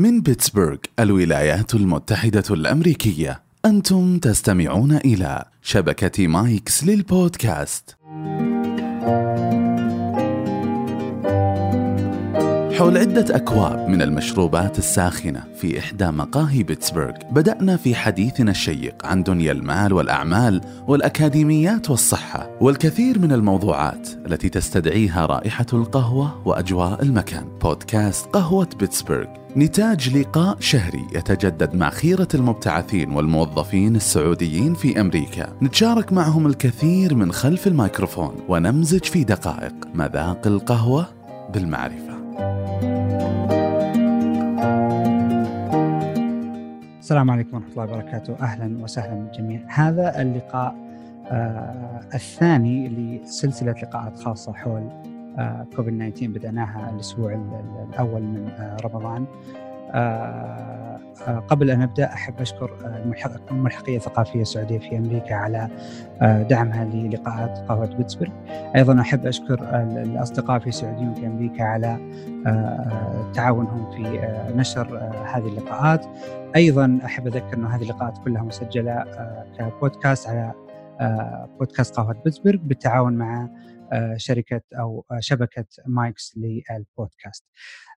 من بيتسبرغ الولايات المتحدة الأمريكية. أنتم تستمعون إلى شبكة مايكس للبودكاست. حول عدة أكواب من المشروبات الساخنة في إحدى مقاهي بيتسبرغ. بدأنا في حديثنا الشيق عن دنيا المال والأعمال والأكاديميات والصحة والكثير من الموضوعات التي تستدعيها رائحة القهوة وأجواء المكان. بودكاست قهوة بيتسبرغ. نتاج لقاء شهري يتجدد مع خيرة المبتعثين والموظفين السعوديين في أمريكا. نتشارك معهم الكثير من خلف الميكروفون ونمزج في دقائق مذاق القهوة بالمعرفة. السلام عليكم ورحمة الله وبركاته. أهلا وسهلا بالجميع هذا اللقاء آه الثاني لسلسلة لقاءات خاصة حول آه كوفيد 19 بدأناها الأسبوع الأول من آه رمضان. آه آه قبل أن أبدأ أحب أشكر الملحقية الثقافية السعودية في أمريكا على آه دعمها للقاءات قهوة بيتسبرغ أيضا أحب أشكر الأصدقاء في السعوديين في أمريكا على تعاونهم في نشر هذه اللقاءات. أيضا أحب أذكر إنه هذه اللقاءات كلها مسجلة كبودكاست على بودكاست قهوة بيتسبرغ بالتعاون مع شركة أو شبكة مايكس للبودكاست.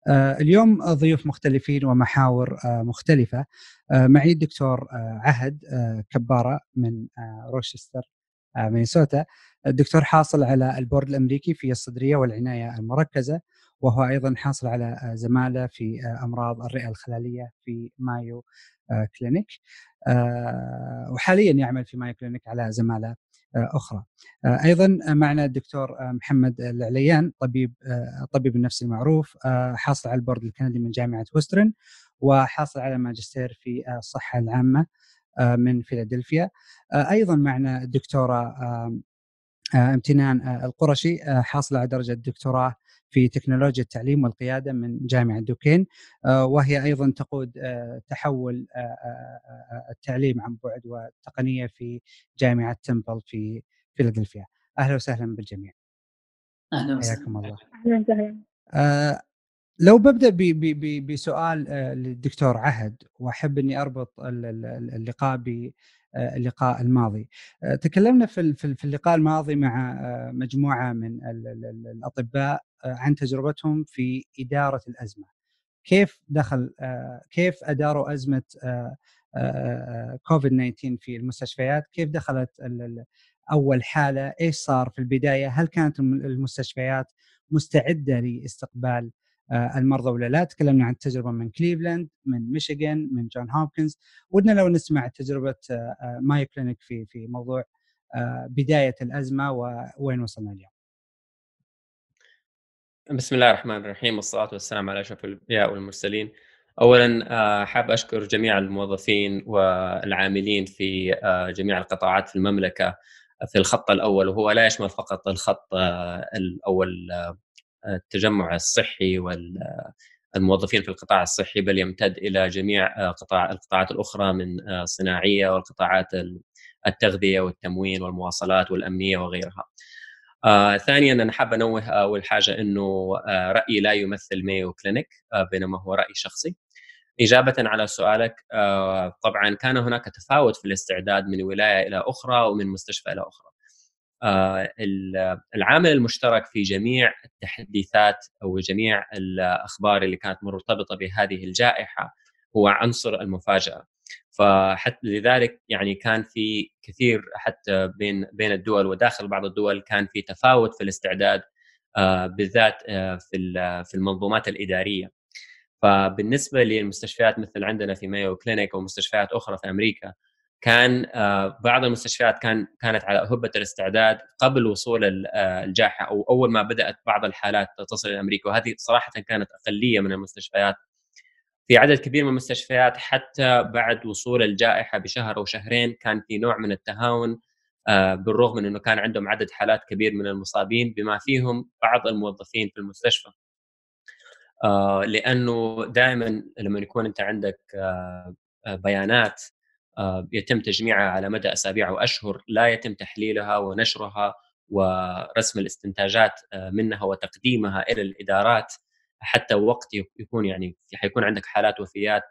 اليوم ضيوف مختلفين ومحاور مختلفة. معي الدكتور عهد كبارة من روشستر مينيسوتا. الدكتور حاصل على ال board الأمريكي في الصدرية والعناية المركزة. وهو أيضا حاصل على زمالة في أمراض الرئة الخلالية في Mayo Clinic وحاليا يعمل في Mayo Clinic على زمالة أخرى. أيضا معنا الدكتور محمد العليان طبيب الطبيب النفسي المعروف حاصل على ال board الكندي من جامعة وسترن وحاصل على ماجستير في الصحة العامة من فيلادلفيا. أيضا معنا الدكتورة امتنان القرشي حاصله على درجة دكتوراه في تكنولوجيا التعليم والقيادة من جامعة دوكين وهي أيضا تقود تحول التعليم عن بعد والتقنيه في جامعة تمبل في فيلادلفيا. أهلا وسهلا بالجميع. أهلا وسهلا. حياكم الله. أهلا وسهلا. آه لو ببدأ بسؤال للدكتور عهد وأحب إني أربط اللقاء باللقاء الماضي. تكلمنا في في اللقاء الماضي مع مجموعة من الأطباء عن تجربتهم في إدارة الأزمة. كيف دخل كيف أداروا أزمة كوفيد 19 في المستشفيات؟ كيف دخلت أول حالة؟ إيش صار في البداية؟ هل كانت المستشفيات مستعدة لاستقبال المرضى ولا لا تكلمنا عن تجربة من كليفلاند من ميشيغان من جون هوبكنز ودنا لو نسمع تجربة Mayo Clinic في في موضوع بداية الأزمة ووين وصلنا اليوم بسم الله الرحمن الرحيم والصلاة والسلام على أشرف الأنبياء والمرسلين أولا حاب أشكر جميع الموظفين والعاملين في جميع القطاعات في المملكة في الخط الأول وهو لا يشمل فقط الخط الأول التجمع الصحي والموظفين في القطاع الصحي بل يمتد إلى جميع قطاع القطاعات الأخرى من الصناعية والقطاعات التغذية والتموين والمواصلات والأمنية وغيرها. آه، ثانيا أنا حاب أنوه أول حاجة إنه آه، رأيي لا يمثل مايو كلينيك آه، بينما هو رأي شخصي. اجابه على سؤالك آه، طبعا كان هناك تفاوت في الاستعداد من ولاية إلى أخرى ومن مستشفى إلى أخرى. العامل المشترك في جميع التحديثات أو جميع الأخبار اللي كانت مرتبطة بهذه الجائحة هو عنصر المفاجأة فحتى لذلك يعني كان في كثير حتى بين بين الدول وداخل بعض الدول كان في تفاوت في الاستعداد بالذات في في المنظومات الإدارية. فبالنسبة للمستشفيات مثل عندنا في مايو كلينيك ومستشفيات أخرى في أمريكا كان بعض المستشفيات كان كانت على هبة الاستعداد قبل وصول الجائحة أو أول ما بدأت بعض الحالات تصل إلى أمريكا وهذه صراحة كانت أقلية من المستشفيات في عدد كبير من المستشفيات حتى بعد وصول الجائحة بشهر أو شهرين كان في نوع من التهاون بالرغم من إنه كان عندهم عدد حالات كبير من المصابين بما فيهم بعض الموظفين في المستشفى. لأنه دائما لما يكون أنت عندك بيانات يتم تجميعها على مدى أسابيع واشهر لا يتم تحليلها ونشرها ورسم الاستنتاجات منها وتقديمها إلى الإدارات حتى وقت يكون يعني حيكون عندك حالات وفيات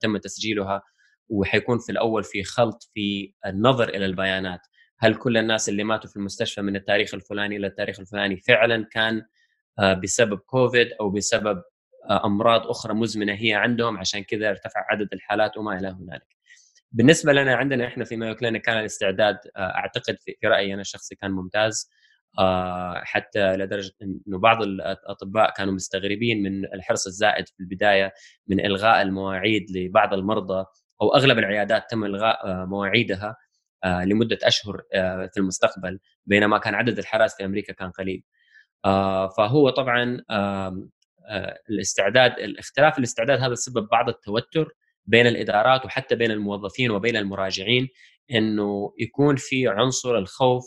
تم تسجيلها وحيكون في الأول في خلط في النظر إلى البيانات. هل كل الناس اللي ماتوا في المستشفى من التاريخ الفلاني إلى التاريخ الفلاني فعلا كان بسبب كوفيد أو بسبب أمراض أخرى مزمنة هي عندهم؟ عشان كذا ارتفع عدد الحالات وما إلى هنالك. بالنسبة لنا عندنا إحنا في مايو كلينيك كان الاستعداد أعتقد في رأيي أنا الشخصي كان ممتاز. حتى لدرجة إنه بعض الأطباء كانوا مستغربين من الحرص الزائد في البداية من إلغاء المواعيد لبعض المرضى أو أغلب العيادات تم إلغاء مواعيدها لمدة أشهر في المستقبل بينما كان عدد الحالات في أمريكا كان قليل. فهو طبعا الاستعداد الاختلاف الاستعداد هذا سبب بعض التوتر بين الإدارات وحتى بين الموظفين وبين المراجعين إنه يكون في عنصر الخوف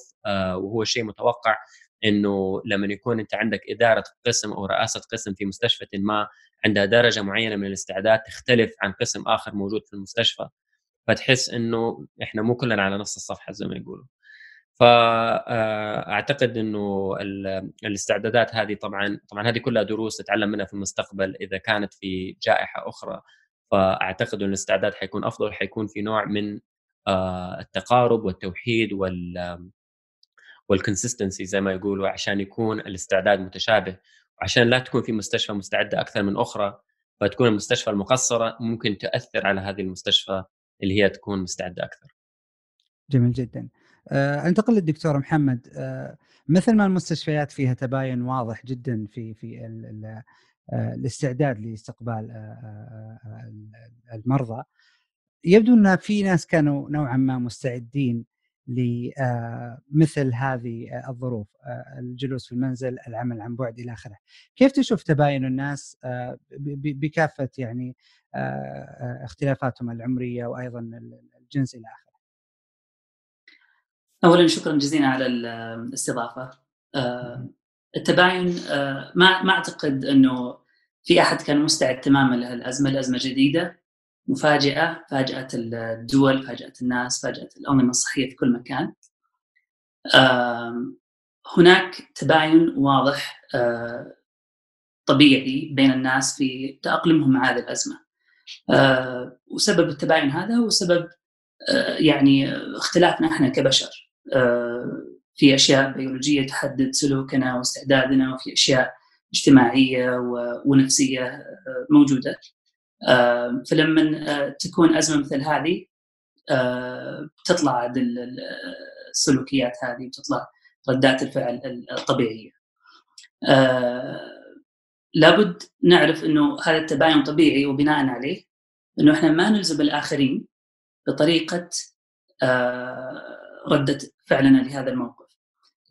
وهو شيء متوقع إنه لما يكون أنت عندك إدارة قسم أو رئاسة قسم في مستشفى ما عندها درجة معينة من الاستعداد تختلف عن قسم آخر موجود في المستشفى فتحس إنه إحنا مو كلنا على نفس الصفحة زي ما يقولوا. فاعتقد إنه الاستعدادات هذه طبعا طبعا هذه كلها دروس نتعلم منها في المستقبل إذا كانت في جائحة أخرى فأعتقد ان الاستعداد حيكون أفضل حيكون في نوع من التقارب والتوحيد وال والكونسستنسي زي ما يقولوا عشان يكون الاستعداد متشابه وعشان لا تكون في مستشفى مستعدة أكثر من أخرى فتكون المستشفى المقصرة ممكن تاثر على هذه المستشفى اللي هي تكون مستعدة أكثر. جميل جدا. آه، أنتقل للدكتور محمد آه، مثل ما المستشفيات فيها تباين واضح جدا في في آه، الاستعداد لاستقبال المرضى يبدو إن في ناس كانوا نوعا ما مستعدين لمثل هذه الظروف الجلوس في المنزل العمل عن بعد إلى آخره. كيف تشوف تباين الناس بكافة يعني اختلافاتهم العمرية وأيضا الجنس إلى آخره؟ اولا شكرا جزيلا على الاستضافة. آه، التباين آه، ما ما أعتقد إنه في أحد كان مستعد تماما لهالأزمة الازمه جديدة. مفاجئه فاجات الدول فاجات الناس فاجات الانظمه الصحية في كل مكان. هناك تباين واضح طبيعي بين الناس في تأقلمهم مع هذه الأزمة. وسبب التباين هذا هو سبب يعني اختلافنا إحنا كبشر. في أشياء بيولوجية تحدد سلوكنا واستعدادنا وفي أشياء اجتماعية ونفسية موجودة. فلما تكون أزمة مثل هذه تطلع السلوكيات هذه بتطلع ردات الفعل الطبيعية لابد نعرف إنه هذا التباين طبيعي وبناء عليه إنه إحنا ما نلزم الآخرين بطريقة ردة فعلنا لهذا الموقف.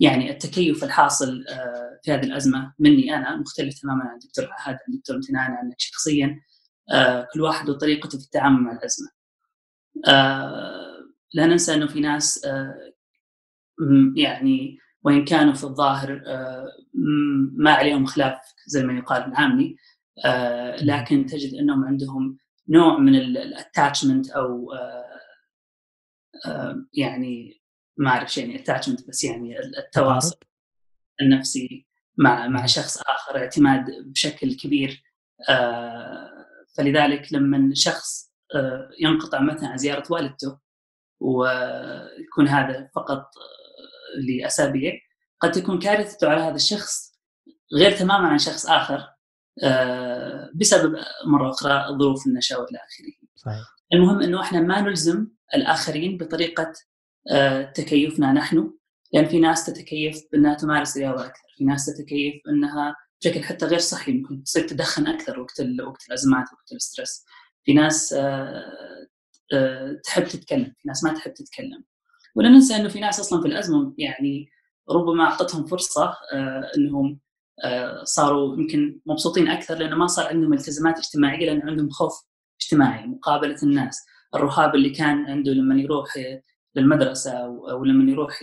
يعني التكيف الحاصل آه، في هذه الأزمة مني أنا مختلف تماما عن الدكتور عهد عن الدكتور امتنان عنك شخصيا آه، كل واحد وطريقته في التعامل مع الأزمة. آه، لا ننسى إنه في ناس يعني وإن كانوا في الظاهر ما عليهم خلاف زي ما يقال بالعامي لكن تجد إنهم عندهم نوع من ال attachment أو يعني ما أعرف يعني attachment بس يعني التواصل النفسي مع مع شخص آخر اعتماد بشكل كبير آه، فلذلك لما شخص آه، ينقطع مثلا عن زيارة والدته ويكون هذا فقط آه، لأسابيع قد تكون كارثته على هذا الشخص غير تماما عن شخص آخر بسبب مرة أخرى ظروف النشاه وإلى آخره. صحيح. المهم إنه إحنا ما نلزم الآخرين بطريقة آه، تكيفنا نحن لأن في ناس تتكيف بانها تمارس رياضة أكثر، في ناس تتكيف إنها بشكل حتى غير صحي ممكن تصير تدخن أكثر وقت وقت الأزمات وقت الاسترس. في ناس آه، آه، تحب تتكلم، في ناس ما تحب تتكلم. ولا ننسى إنه في ناس أصلا في الأزمة يعني ربما أعطتهم فرصة إنهم صاروا يمكن مبسوطين أكثر لأنه ما صار عندهم التزامات اجتماعية لأن عندهم خوف اجتماعي مقابلة الناس الرهاب اللي كان عنده لما يروح للمدرسة أو لما يروح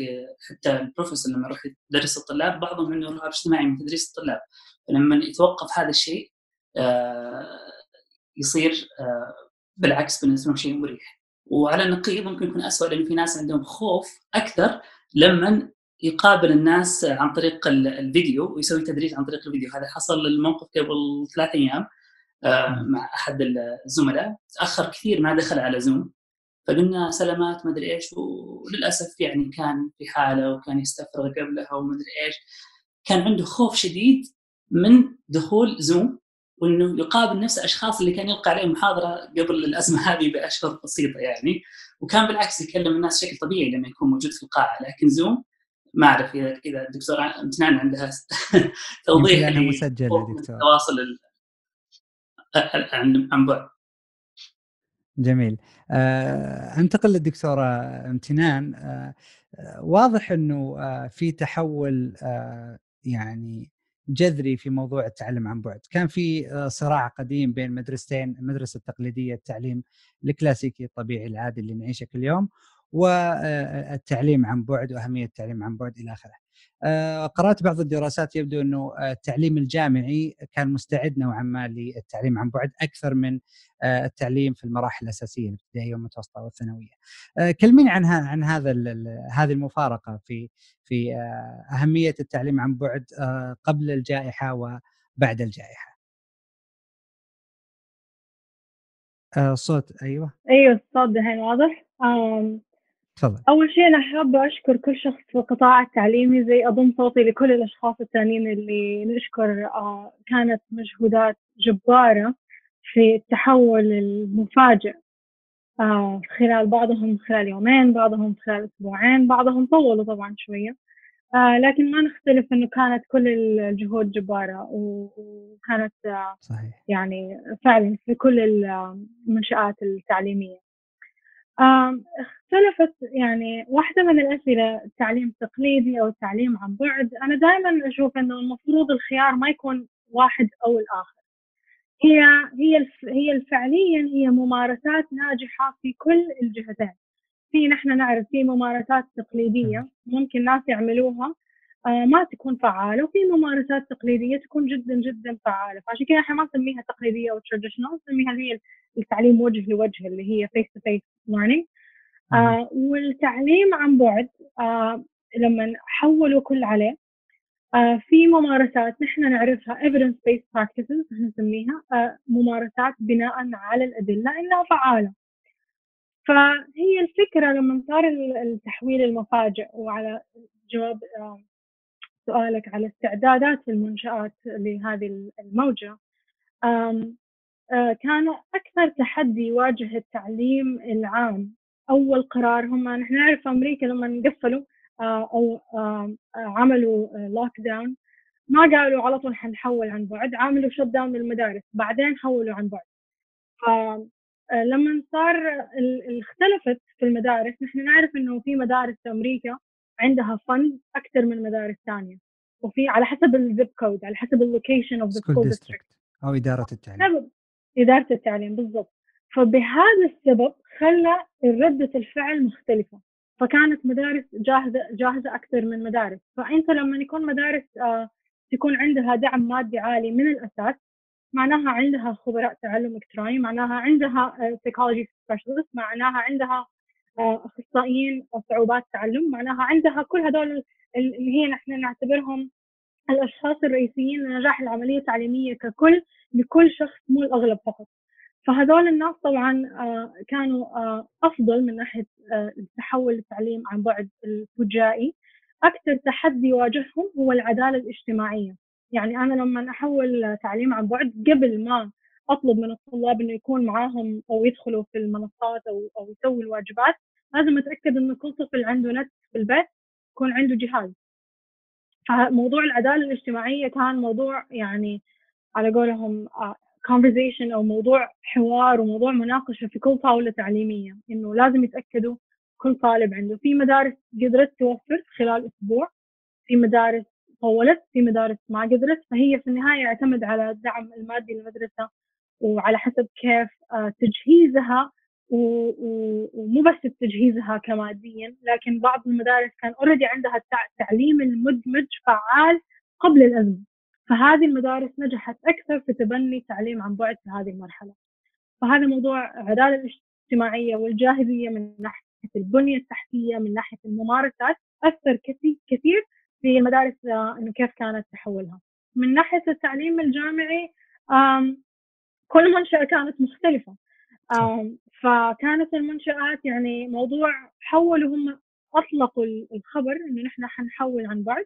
حتى البروفيسور لما يروح يدرس الطلاب بعضهم عنده رهاب اجتماعي من تدريس الطلاب. فلما يتوقف هذا الشيء آه، يصير آه، بالعكس بالنسبة لهم شيء مريح. وعلى النقيض ممكن يكون اسوء لأن في ناس عندهم خوف أكثر لما يقابل الناس عن طريق الفيديو ويسوي تدريس عن طريق الفيديو. هذا حصل الموقف قبل ثلاث أيام آه، مع أحد الزملاء. تأخر كثير ما دخل على زوم فقلنا سلامات ما أدري إيش وللأسف يعني كان في حالة وكان يستفرغ قبلها وما أدري إيش. كان عنده خوف شديد من دخول زوم وإنه يقابل نفس الأشخاص اللي كان يلقى عليهم محاضرة قبل الأزمة هذه بأشهر بسيطة يعني. وكان بالعكس يكلم الناس بشكل طبيعي لما يكون موجود في القاعة لكن زوم ما أعرف إذا إذا الدكتور امتنان عندها توضيح مسجل يا دكتور. التواصل عن بعد. جميل. آه، أنتقل للدكتورة امتنان. آه، آه، واضح إنه في تحول يعني جذري في موضوع التعلم عن بعد. كان في صراع قديم بين مدرستين المدرسة التقليدية التعليم الكلاسيكي الطبيعي العادي اللي نعيشه كل يوم والتعليم عن بعد وأهمية التعليم عن بعد إلى آخره. آه، قرأت بعض الدراسات يبدو أنه التعليم الجامعي كان مستعد نوعا ما للتعليم عن بعد أكثر من آه، التعليم في المراحل الأساسية الابتدائيه والمتوسطة والثانوية. آه، كلميني عن عن هذا هذه المفارقة في في أهمية التعليم عن بعد قبل الجائحة وبعد الجائحة. صوت أيوه أيوه الصوت دحين واضح تفضل أول شيء أنا حابة أشكر كل شخص في القطاع التعليمي زي أضم صوتي لكل الأشخاص الثانيين اللي نشكر آه، كانت مجهودات جبارة في التحول المفاجئ آه، خلال بعضهم خلال يومين بعضهم خلال أسبوعين بعضهم طولوا طبعا شوية آه، لكن ما نختلف إنه كانت كل الجهود جبارة وكانت صحيح. يعني فعلا في كل المنشآت التعليمية اختلفت يعني واحدة من الأسئلة التعليم التقليدي أو التعليم عن بعد أنا دائما أشوف إنه المفروض الخيار ما يكون واحد أو الآخر. هي هي هي فعليا هي ممارسات ناجحة في كل الجهتين في نحن نعرف في ممارسات تقليدية ممكن ناس يعملوها ما تكون فعالة وفي ممارسات تقليدية تكون جدا جدا فعالة. فعشان كذا إحنا ما نسميها تقليدية أو traditional نسميها اللي هي التعليم وجه لوجه اللي هي to face learning. آه والتعليم عن بعد آه لما حولوا كل عليه آه في ممارسات نحن نعرفها evidence based practices نسميها آه ممارسات بناء على الأدلة إنها فعالة. فهي الفكرة لما صار التحويل المفاجئ وعلى جواب آه سؤالك على استعدادات المنشآت لهذه الموجة. كان أكثر تحدي يواجه التعليم العام أول قرار هم نحن نعرف أمريكا لما قفلوا أو عملوا lockdown ما قالوا على طول حنحول عن بعد عملوا shutdown للمدارس بعدين حولوا عن بعد. فلما صار اختلفت في المدارس نحن نعرف إنه في مدارس في أمريكا عندها fund أكثر من مدارس ثانية وفي على حسب ال zip code على حسب ال location of the school district أو إدارة التعليم. إدارة التعليم بالضبط. فبهذا السبب خلى ردة الفعل مختلفة. فكانت مدارس جاهزة جاهزة أكثر من مدارس. فأنت لما يكون مدارس آه تكون عندها دعم مادي عالي من الأساس معناها عندها خبراء تعلم إلكتروني معناها عندها سيكولوجي آه specialist معناها عندها أخصائيين صعوبات تعلم معناها عندها كل هذول اللي هي نحن نعتبرهم الأشخاص الرئيسيين لنجاح العملية التعليمية ككل لكل شخص مو الأغلب فقط. فهذول الناس طبعا آه، كانوا آه، أفضل من ناحية آه، التحول للتعليم عن بعد الفجائي. أكثر تحدي يواجههم هو العدالة الاجتماعية. يعني أنا لما أحول تعليم عن بعد قبل ما أطلب من الطلاب إنه يكون معاهم أو يدخلوا في المنصات أو أو يسوي الواجبات. لازم أتأكد إنه كل طفل عنده نت في البيت يكون عنده جهاز. فموضوع العدالة الاجتماعية كان موضوع يعني على قولهم آه، conversation أو موضوع حوار وموضوع مناقشة في كل طاولة تعليمية. إنه لازم يتأكدوا كل طالب عنده. في مدارس قدرت توفر خلال أسبوع في مدارس طولت في مدارس ما قدرت. فهي في النهاية يعتمد على الدعم المادي للمدرسة وعلى حسب كيف آه، تجهيزها ومو بس تجهيزها كماديا لكن بعض المدارس كان اوريدي عندها التعليم المدمج فعال قبل الأزمة. فهذه المدارس نجحت أكثر في تبني تعليم عن بعد في هذه المرحلة. فهذا موضوع العداله الاجتماعية والجاهزية من ناحية البنية التحتية من ناحية الممارسات أثر كثير كثير في المدارس إنه كيف كانت تحولها. من ناحية التعليم الجامعي كل منشأة كانت مختلفة. فكانت المنشآت يعني موضوع حولوا هم أطلقوا الخبر إنه نحن حنحول عن بعد.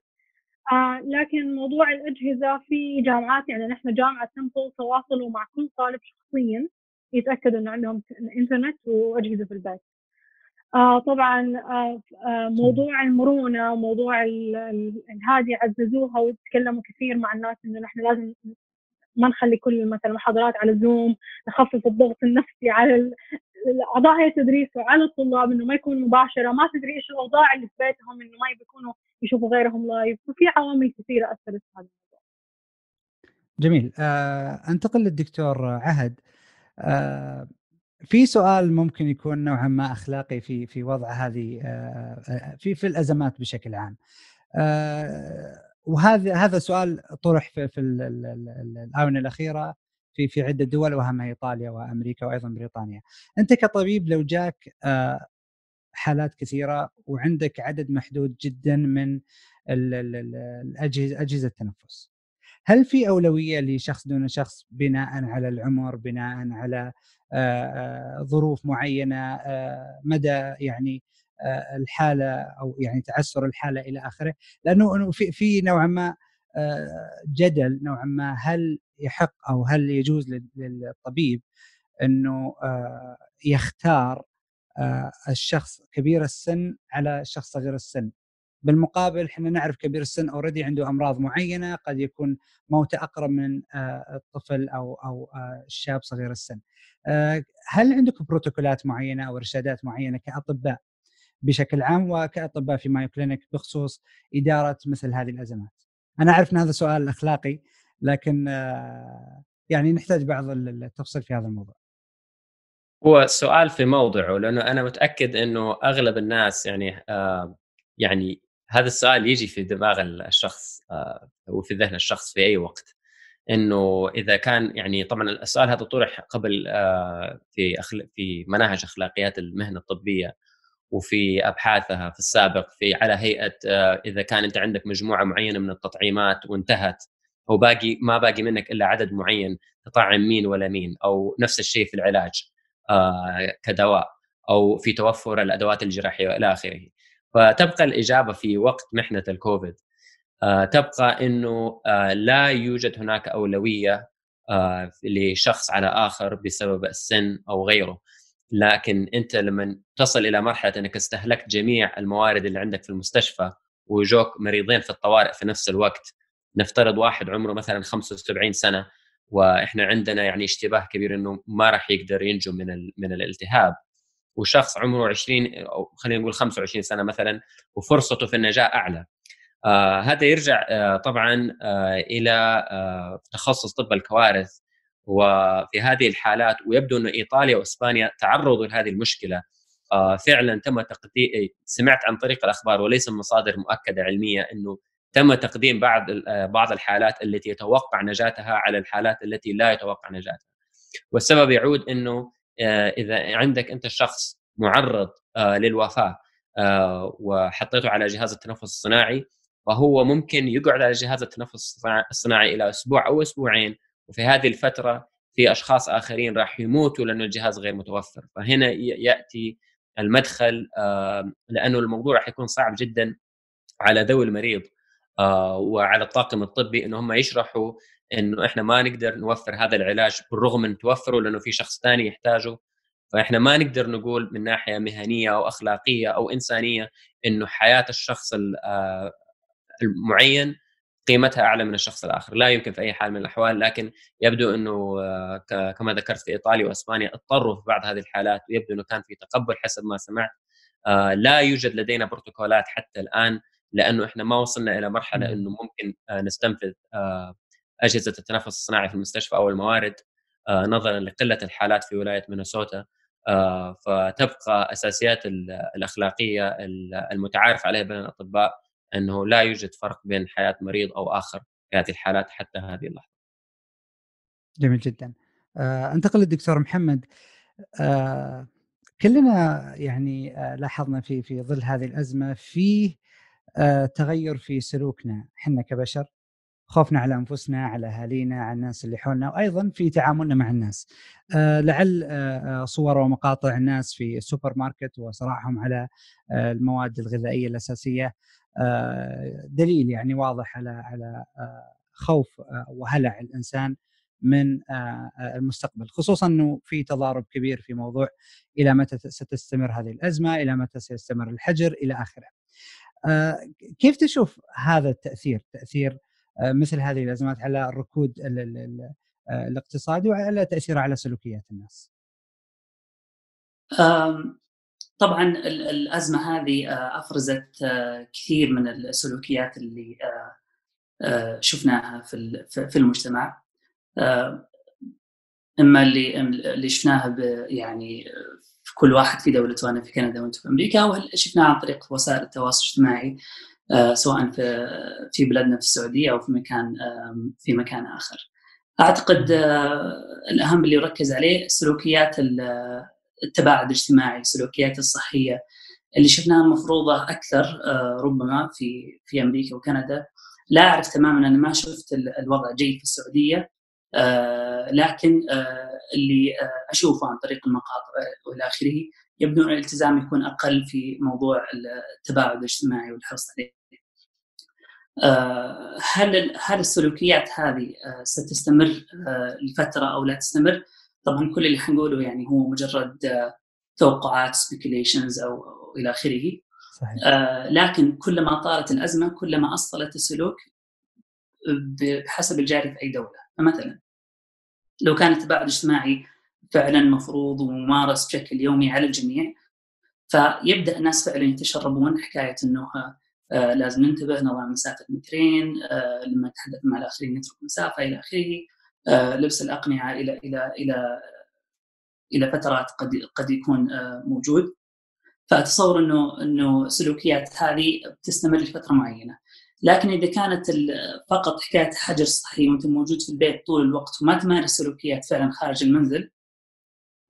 آه لكن موضوع الأجهزة في جامعات يعني نحن جامعة تمبل تواصلوا مع كل طالب شخصيا يتأكدوا إنه عندهم إنترنت وأجهزة في البيت. آه طبعا آه آه موضوع المرونة وموضوع هذه عززوها وتكلموا كثير مع الناس إنه نحن لازم ما نخلي كل مثلا المحاضرات على زوم نخفف الضغط النفسي على اعضاء هيئه التدريس وعلى الطلاب إنه ما يكون مباشرة ما تدري إيش الأوضاع اللي في بيتهم إنه ما بيكونوا يشوفوا غيرهم لايف وفي عوامل كثيرة أثرت هذا الموضوع. جميل آه أنتقل للدكتور عهد آه في سؤال ممكن يكون نوعا ما أخلاقي في في وضع هذه آه, آه، في في الأزمات بشكل عام. آه وهذا هذا سؤال طرح في, في الآونة الأخيرة في في عدة دول واهمها إيطاليا وأمريكا وأيضا بريطانيا. أنت كطبيب لو جاك آه، حالات كثيرة وعندك عدد محدود جدا من الأجهزة أجهزة التنفس. هل في أولوية لشخص دون شخص بناء على العمر، بناء على آه، آه، ظروف معينة، مدى يعني الحالة أو يعني تعسر الحالة إلى آخره لأنه في في نوعا ما آه، جدل نوعا ما هل يحق أو هل يجوز للطبيب إنه آه، يختار الشخص كبير السن على الشخص صغير السن بالمقابل إحنا نعرف كبير السن already عنده أمراض معينة قد يكون موته أقرب من الطفل أو أو الشاب صغير السن. هل عندكم بروتوكولات معينة أو إرشادات معينة كأطباء بشكل عام وكأطباء في مايو كلينيك بخصوص إدارة مثل هذه الأزمات. أنا أعرف إن هذا سؤال أخلاقي لكن آه، يعني نحتاج بعض التفصيل في هذا الموضوع. هو سؤال في موضعه لأنه أنا متأكد إنه أغلب الناس يعني آه يعني هذا السؤال يجي في دماغ الشخص آه وفي ذهن الشخص في أي وقت إنه إذا كان يعني طبعا السؤال هذا طرح قبل آه في. في مناهج أخلاقيات المهنة الطبية وفي أبحاثها في السابق في على هيئة آه، إذا كان أنت عندك مجموعة معينة من التطعيمات وانتهت وباقي ما باقي منك إلا عدد معين تطعم مين ولا مين أو نفس الشيء في العلاج آه، كدواء أو في توفر الأدوات الجراحية والى آخره. فتبقى الإجابة في وقت محنة الكوفيد. آه، تبقى إنه لا يوجد هناك أولوية لشخص على آخر بسبب السن أو غيره. لكن أنت لما تصل إلى مرحلة إنك استهلكت جميع الموارد اللي عندك في المستشفى وجوك مريضين في الطوارئ في نفس الوقت نفترض واحد عمره مثلا 75 سنة وإحنا عندنا يعني اشتباه كبير إنه ما راح يقدر ينجو من من الالتهاب. وشخص عمره 20 أو خلينا نقول 25 سنة مثلا وفرصته في النجاة أعلى. آه هذا يرجع آه طبعا آه إلى آه تخصص طب الكوارث وفي هذه الحالات ويبدو أن إيطاليا وإسبانيا تعرضوا لهذه المشكلة. آه، فعلا تم تقديم سمعت عن طريق الأخبار وليس من مصادر مؤكدة علمية أنه تم تقديم بعض آه، بعض الحالات التي يتوقع نجاتها على الحالات التي لا يتوقع نجاتها. والسبب يعود إنه آه، إذا عندك أنت الشخص معرض للوفاة وحطيته على جهاز التنفس الصناعي فهو ممكن يقعد على جهاز التنفس الصناعي إلى أسبوع أو أسبوعين وفي هذه الفترة في أشخاص آخرين راح يموتوا لأنه الجهاز غير متوفر. فهنا يأتي المدخل لأنه الموضوع راح يكون صعب جدا على ذوي المريض آه، وعلى الطاقم الطبي إنه هم يشرحوا إنه إحنا ما نقدر نوفر هذا العلاج بالرغم من توفره لأنه في شخص ثاني يحتاجه. فإحنا ما نقدر نقول من ناحية مهنية أو أخلاقية أو إنسانية إنه حياة الشخص آه، المعين قيمتها أعلى من الشخص الآخر. لا يمكن في أي حال من الأحوال لكن يبدو إنه آه، كما ذكرت في إيطاليا وأسبانيا اضطروا في بعض هذه الحالات ويبدو إنه كان في تقبل حسب ما سمعت. آه، لا يوجد لدينا بروتوكولات حتى الآن لأنه إحنا ما وصلنا إلى مرحلة إنه ممكن آه، نستنفذ أجهزة التنفس الصناعي في المستشفى أو الموارد نظرا لقلة الحالات في ولاية مينيسوتا. فتبقى أساسيات الأخلاقية المتعارف عليها بين الأطباء. إنه لا يوجد فرق بين حياة مريض أو آخر في هذه الحالات حتى هذه اللحظة. جميل جدا. آه أنتقل للدكتور محمد آه كلنا يعني آه لاحظنا في في ظل هذه الأزمة في تغير في سلوكنا إحنا كبشر خوفنا على أنفسنا على أهالينا على الناس اللي حولنا وأيضا في تعاملنا مع الناس آه لعل آه صور ومقاطع الناس في السوبر ماركت وصراعهم على آه المواد الغذائية الأساسية آه دليل يعني واضح على على آه خوف آه وهلع الإنسان من آه المستقبل خصوصا إنه في تضارب كبير في موضوع إلى متى ستستمر هذه الأزمة إلى متى سيستمر الحجر إلى آخره آه كيف تشوف هذا التأثير تأثير آه، مثل هذه الأزمات على الركود آه، الاقتصادي وعلى تاثيرها على سلوكيات الناس؟ طبعا الأزمة هذه آه، أفرزت كثير من السلوكيات اللي شفناها في المجتمع إما اللي اللي شفناها يعني في كل واحد في دولته أنا في كندا وأنت في أمريكا وشفناها عن طريق وسائل التواصل الاجتماعي آه، سواء في في بلادنا في السعودية أو في مكان في مكان آخر. أعتقد آه، الأهم اللي يركز عليه سلوكيات التباعد الاجتماعي، السلوكيات الصحية اللي شفناها مفروضة أكثر آه، ربما في في أمريكا وكندا. لا أعرف تماما أنا ما شفت الوضع جيد في السعودية لكن اللي أشوفه عن طريق المقاطع وإلى آخره يبدو أن الالتزام يكون أقل في موضوع التباعد الاجتماعي والحرص عليه. آه، هل هل السلوكيات هذه آه، ستستمر آه، لفترة أو لا تستمر؟ طبعا كل اللي حنقوله يعني هو مجرد توقعات سبيكيليشنز أو إلى آخره. صحيح. لكن كلما طالت الأزمة كلما أصلت السلوك بحسب الجاري في أي دولة، فمثلا لو كان التباعد الاجتماعي فعلا مفروض وممارس بشكل يومي على الجميع فيبدأ الناس فعلا يتشربون حكاية إنه آه لازم ننتبه نضع مسافة مترين آه لما نتحدث مع الآخرين نترك مسافة إلى آخره آه لبس الأقنعة إلى إلى إلى إلى فترات قد قد يكون آه موجود. فأتصور انه إنه السلوكيات هذه بتستمر لفترة معينة. لكن إذا كانت فقط حكاية حجر صحي وانت موجود في البيت طول الوقت وما تمارس سلوكيات فعلا خارج المنزل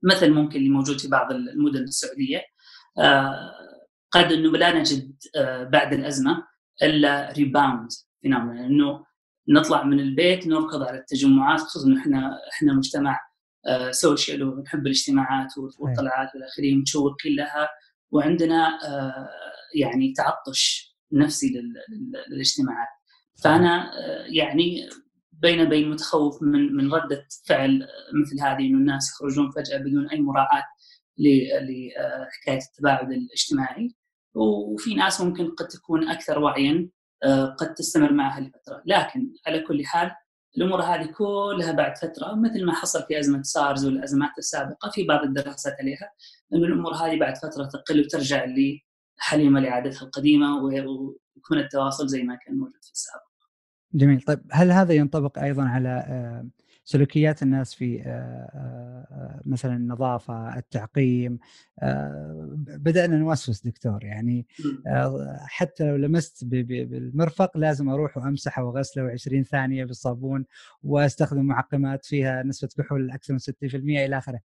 مثل ممكن اللي موجود في بعض المدن السعودية آه، قد إنه لا نجد آه، بعد الأزمة إلا rebound phenomena إنه نطلع من البيت نركض على التجمعات خصوصا إحنا إحنا مجتمع social آه، ونحب الاجتماعات والطلعات والى آخره متشوقين لها وعندنا يعني تعطش نفسي للاجتماعات. فأنا يعني بين بين متخوف من من ردة فعل مثل هذه إنه الناس يخرجون فجأة بدون أي مراعاة لحكايه التباعد الاجتماعي. وفي ناس ممكن قد تكون أكثر وعيا آه، قد تستمر معها لفتره لكن على كل حال الأمور هذه كلها بعد فترة مثل ما حصل في أزمة سارز والأزمات السابقة في بعض الدراسات عليها انه الأمور هذه بعد فترة تقل وترجع لحليمة لعادتها القديمة ويكون التواصل زي ما كان موجود في السابق. جميل طيب هل هذا ينطبق أيضا على آه، سلوكيات الناس في آه، آه، مثلا النظافة التعقيم بدأنا نوسوس دكتور يعني حتى لو لمست بالمرفق لازم أروح وأمسحه وأغسله 20 ثانية بالصابون وأستخدم معقمات فيها نسبة كحول أكثر من 60% إلى آخره.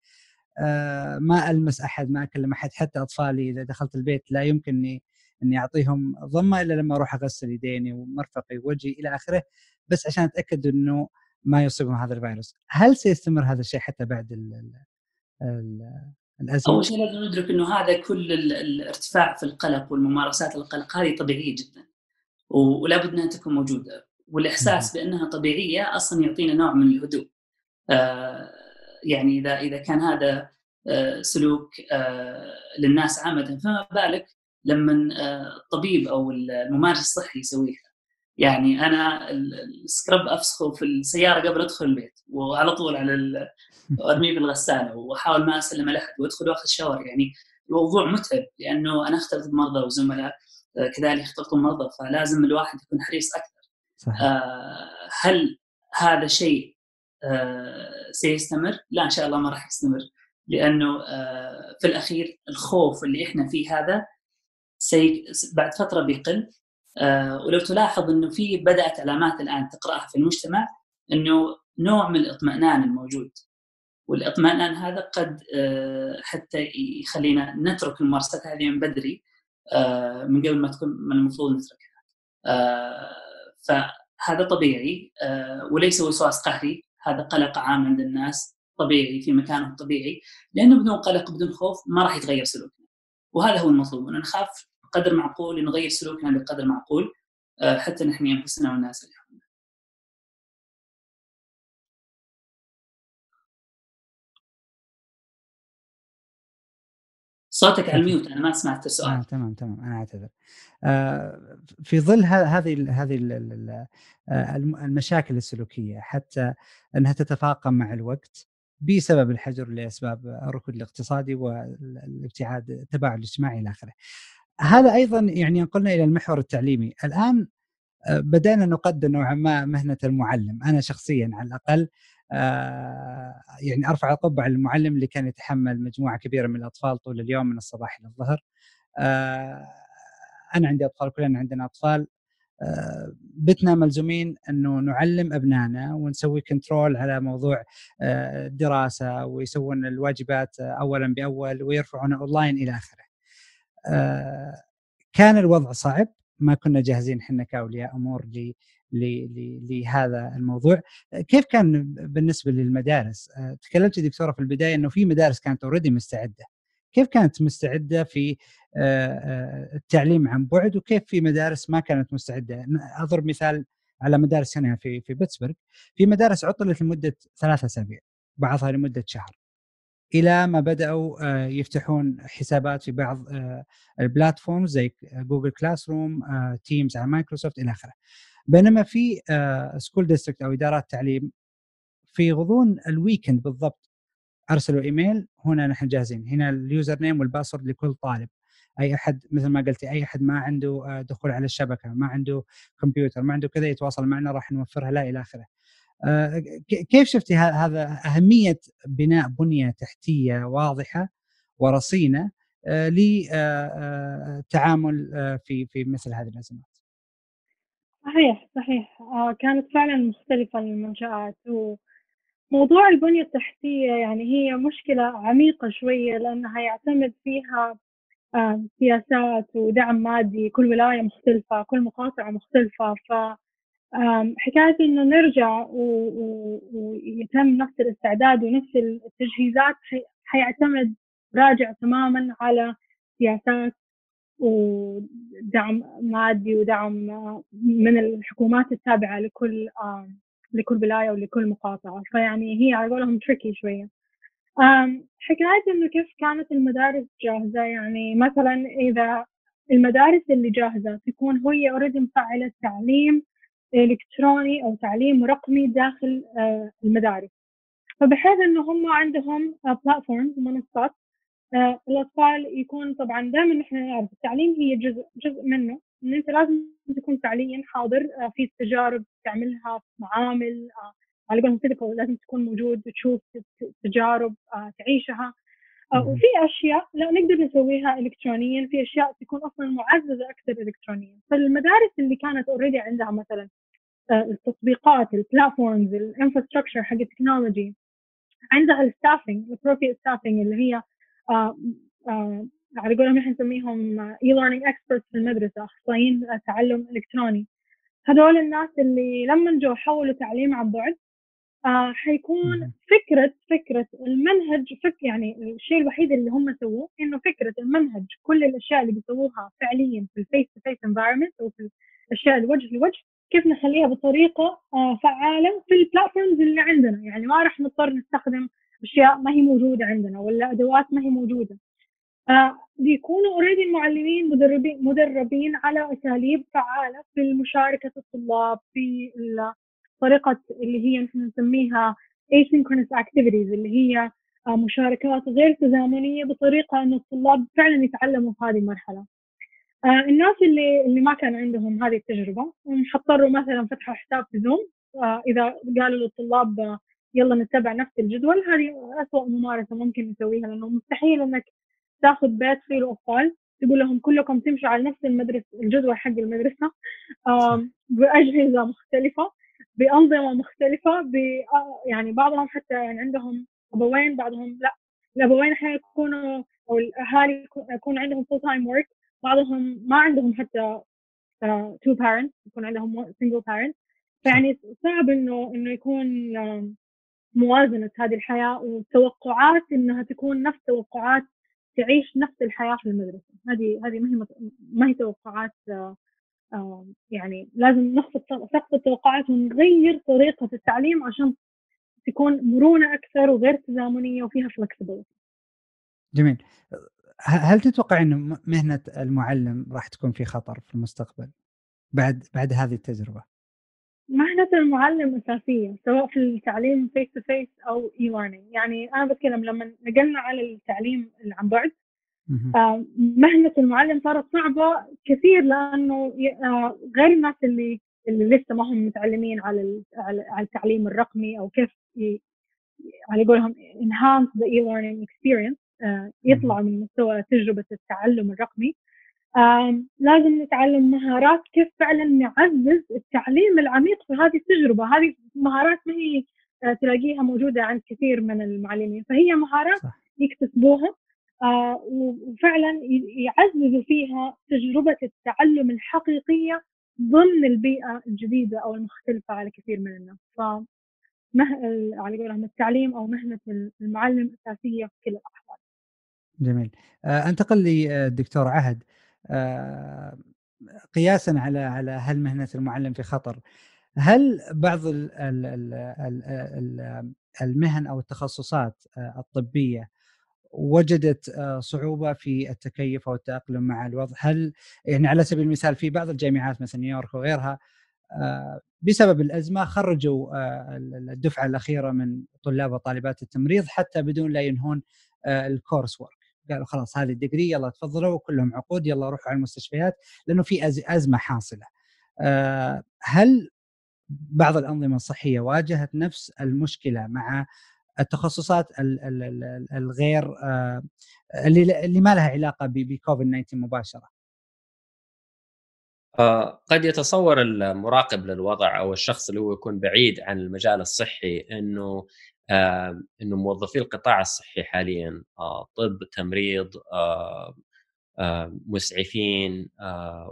ما ألمس أحد ما أكلم أحد حتى أطفالي إذا دخلت البيت لا يمكنني إني أعطيهم ضمة إلا لما أروح أغسل يديني ومرفقي ووجهي إلى آخره. بس عشان أتأكد إنه ما يصيبهم هذا الفيروس. هل سيستمر هذا الشيء حتى بعد ال ال الأزمة؟ أول شيء لازم ندرك إنه هذا كل الارتفاع في القلق والممارسات القلق هذه طبيعية جدا ولا بد إنها تكون موجودة. والإحساس بأنها طبيعية أصلا يعطينا نوع من الهدوء. آه يعني إذا إذا كان هذا آه سلوك آه للناس عامه فما بالك لما آه، الطبيب أو الممارس الصحي يسويها. يعني أنا السكرب أفسخه في السيارة قبل أدخل البيت وعلى طول على ارميه في الغسالة وأحاول ما أسلم على احد وأدخل وأخذ شاور يعني الموضوع متعب لأنه أنا اختلط بمرضى وزملاء آه، كذلك يختلطون مرضى فلازم الواحد يكون حريص أكثر صحيح. آه، هل هذا شيء سيستمر؟ لا إن شاء الله ما راح يستمر لأنه في الأخير الخوف اللي إحنا فيه هذا سي... بعد فترة بيقل آه ولو تلاحظ إنه في بدأت علامات الآن تقرأها في المجتمع إنه نوع من الاطمئنان الموجود. والاطمئنان هذا قد آه حتى يخلينا نترك الممارسات هذه من بدري آه، من قبل ما تكون من المفروض نتركها. آه، فهذا طبيعي وليس وسواس قهري هذا قلق عام عند الناس طبيعي في مكانه الطبيعي لأنه بدون قلق بدون خوف ما راح يتغير سلوكنا. وهذا هو المطلوب أن نخاف بقدر معقول نغير سلوكنا بقدر معقول حتى نحمي أنفسنا والناس اللي حولنا. صوتك على الميوت أنا ما سمعت السؤال. آه، تمام تمام أنا أعتذر. آه في ظل هذه هذه آه، المشاكل السلوكية حتى أنها تتفاقم مع الوقت بسبب الحجر لأسباب الركود الاقتصادي والابتعاد التباعد الاجتماعي إلى آخره. هذا أيضا يعني ينقلنا إلى المحور التعليمي، الآن آه، بدأنا نقدر نوعا ما مهنة المعلم، أنا شخصيا على الأقل آه، يعني أرفع القبعة للمعلم اللي كان يتحمل مجموعة كبيرة من الأطفال طول اليوم من الصباح إلى الظهر. آه، أنا عندي أطفال كلنا عندنا أطفال بتنا ملزومين إنه نعلم أبنائنا ونسوي control على موضوع الدراسه ويسوون الواجبات اولا بأول ويرفعون اونلاين إلى آخره. كان الوضع صعب ما كنا جاهزين إحنا كأولياء أمور لهذا الموضوع. كيف كان بالنسبة للمدارس؟ تكلمت دكتورة في البداية إنه في مدارس كانت اوريدي مستعدة. كيف كانت مستعدة في التعليم عن بعد وكيف في مدارس ما كانت مستعدة؟ أضرب مثال على مدارس هنا في في بيتسبرغ. في مدارس عطلت لمدة ثلاثة أسابيع بعضها لمدة شهر. إلى ما بدأوا يفتحون حسابات في بعض ال platform زي Google Classroom Teams على مايكروسوفت إلى آخره. بينما في school district أو إدارات تعليم في غضون ال weekend بالضبط أرسلوا إيميل هنا نحن جاهزين. هنا ال username وال password لكل طالب. أي أحد مثل ما قلتي أي أحد ما عنده آه، دخول على الشبكة ما عنده كمبيوتر ما عنده كذا يتواصل معنا راح نوفرها له إلى آخره. آه، كيف شفتي هذا أهمية بناء بنية تحتية واضحة ورصينة آه، للتعامل في في مثل هذه الأزمات؟ صحيح صحيح. كانت فعلا مختلفة المنشآت وموضوع البنية التحتية يعني هي مشكلة عميقة شوية لأنها يعتمد فيها آه، سياسات ودعم مادي كل ولاية مختلفة كل مقاطعة مختلفة ف حكاية إنه نرجع ويتم نفس الاستعداد ونفس التجهيزات حيعتمد راجع تماما على سياسات ودعم مادي ودعم من الحكومات التابعة لكل لكل ولاية ولكل مقاطعة. فيعني هي على قولهم تريكي شوية. حكاية إنه كيف كانت المدارس جاهزة؟ يعني مثلا إذا المدارس اللي جاهزة تكون هي اوريدي مفعلة تعليم إلكتروني أو تعليم رقمي داخل آه، المدارس. فبحيث إنه هم عندهم platforms ومنصات آه، الأطفال يكون طبعا دائما نحن نعرف التعليم هي جزء جزء منه. إن أنت لازم تكون فعليا حاضر آه، في تجارب تعملها في معامل على قولهم physical لازم تكون موجود تشوف تجارب آه، تعيشها. آه، وفي أشياء لا نقدر نسويها الكترونيا في أشياء تكون أصلا معززة أكثر الكترونيا. فالمدارس اللي كانت already عندها مثلا آه، التطبيقات ال platforms ال infrastructure حق ال technology عندها ال staffing ال private staffing اللي هي على قولهم نحن نسميهم e-learning experts في المدرسة أخصائيين تعلم إلكتروني. هذول الناس اللي لما جو حولوا تعليم عن بعد آه حيكون فكرة فكرة المنهج فك يعني الشيء الوحيد اللي هم سووه إنه فكرة المنهج كل الأشياء اللي بيسووها فعليا في ال face to face environment أو في الأشياء الوجه لوجه كيف نخليها بطريقة آه فعالة في البلاتفورمز اللي عندنا. يعني ما راح نضطر نستخدم أشياء ما هي موجودة عندنا ولا أدوات ما هي موجودة. آه بيكونوا اوريدي المعلمين مدربين مدربين على أساليب فعالة في مشاركة الطلاب في طريقة اللي هي نحن نسميها asynchronous activities اللي هي آه، مشاركات غير تزامنية بطريقة أن الطلاب فعلا يتعلموا في هذه المرحلة. آه، الناس اللي اللي ما كان عندهم هذه التجربة حضطروا مثلا فتحوا حساب في زوم آه، إذا قالوا للطلاب يلا نتبع نفس الجدول هذه أسوأ ممارسة ممكن نسويها لأنه مستحيل أنك تاخذ بيت فيه الأطفال تقول لهم كلكم تمشوا على نفس المدرسة الجدول حق المدرسة بأجهزة مختلفة بأنظمة مختلفة ب يعني بعضهم حتى يعني عندهم أبوين بعضهم لا. الأبوين أحيانا يكونوا أو الأهالي يكون عندهم full time work بعضهم ما عندهم حتى two parents يكون عندهم single parent فيعني صعب إنه إنه يكون موازنة هذه الحياة وتوقعات إنها تكون نفس توقعات تعيش نفس الحياة في المدرسة هذه هذه ما هي ما هي توقعات يعني لازم نخفض سقف التوقعات ونغير طريقة التعليم عشان تكون مرونة أكثر وغير تزامنية وفيها flexibility. جميل. هل تتوقع إن مهنة المعلم راح تكون في خطر في المستقبل بعد بعد هذه التجربة؟ مهنة المعلم أساسية سواء في التعليم face to face أو e-learning يعني أنا بتكلم لما نقلنا على التعليم عن بعد آه، مهنة المعلم صارت صعبة كثير لأنه آه، غير الناس اللي اللي لسه ما هم متعلمين على على التعليم الرقمي أو كيف على قولهم enhance the e-learning experience. يطلعوا من مستوى تجربة التعلم الرقمي. لازم نتعلم مهارات كيف فعلا نعزز التعليم العميق في هذه التجربة. هذه مهارات ما هي تلاقيها موجودة عند كثير من المعلمين. فهي مهارات صح. يكتسبوها آه، وفعلا يعززوا فيها تجربة التعلم الحقيقية ضمن البيئة الجديدة أو المختلفة على كثير من الناس. ف على قولهم التعليم أو مهنة المعلم أساسية في كل الأحوال. جميل. آه، أنتقل للدكتور عهد. آه، قياسا على على هل مهنة المعلم في خطر هل بعض المهن أو التخصصات الطبية وجدت آه، صعوبة في التكيف أو التأقلم مع الوضع؟ هل يعني على سبيل المثال في بعض الجامعات مثل نيويورك وغيرها آه، بسبب الأزمة خرجوا آه، الدفعة الأخيرة من طلاب وطالبات التمريض حتى بدون لا ينهون الكورس ورك قالوا خلاص هذه الدقري يلا تفضلوا كلهم عقود يلا روحوا على المستشفيات لأنه في أزمة حاصلة. هل بعض الأنظمة الصحية واجهت نفس المشكلة مع التخصصات الغير آه، اللي ما لها علاقة بكوفيد 19 مباشرة؟ آه، قد يتصور المراقب للوضع أو الشخص اللي هو يكون بعيد عن المجال الصحي إنه آه، إنه موظفي القطاع الصحي حاليا طب تمريض مسعفين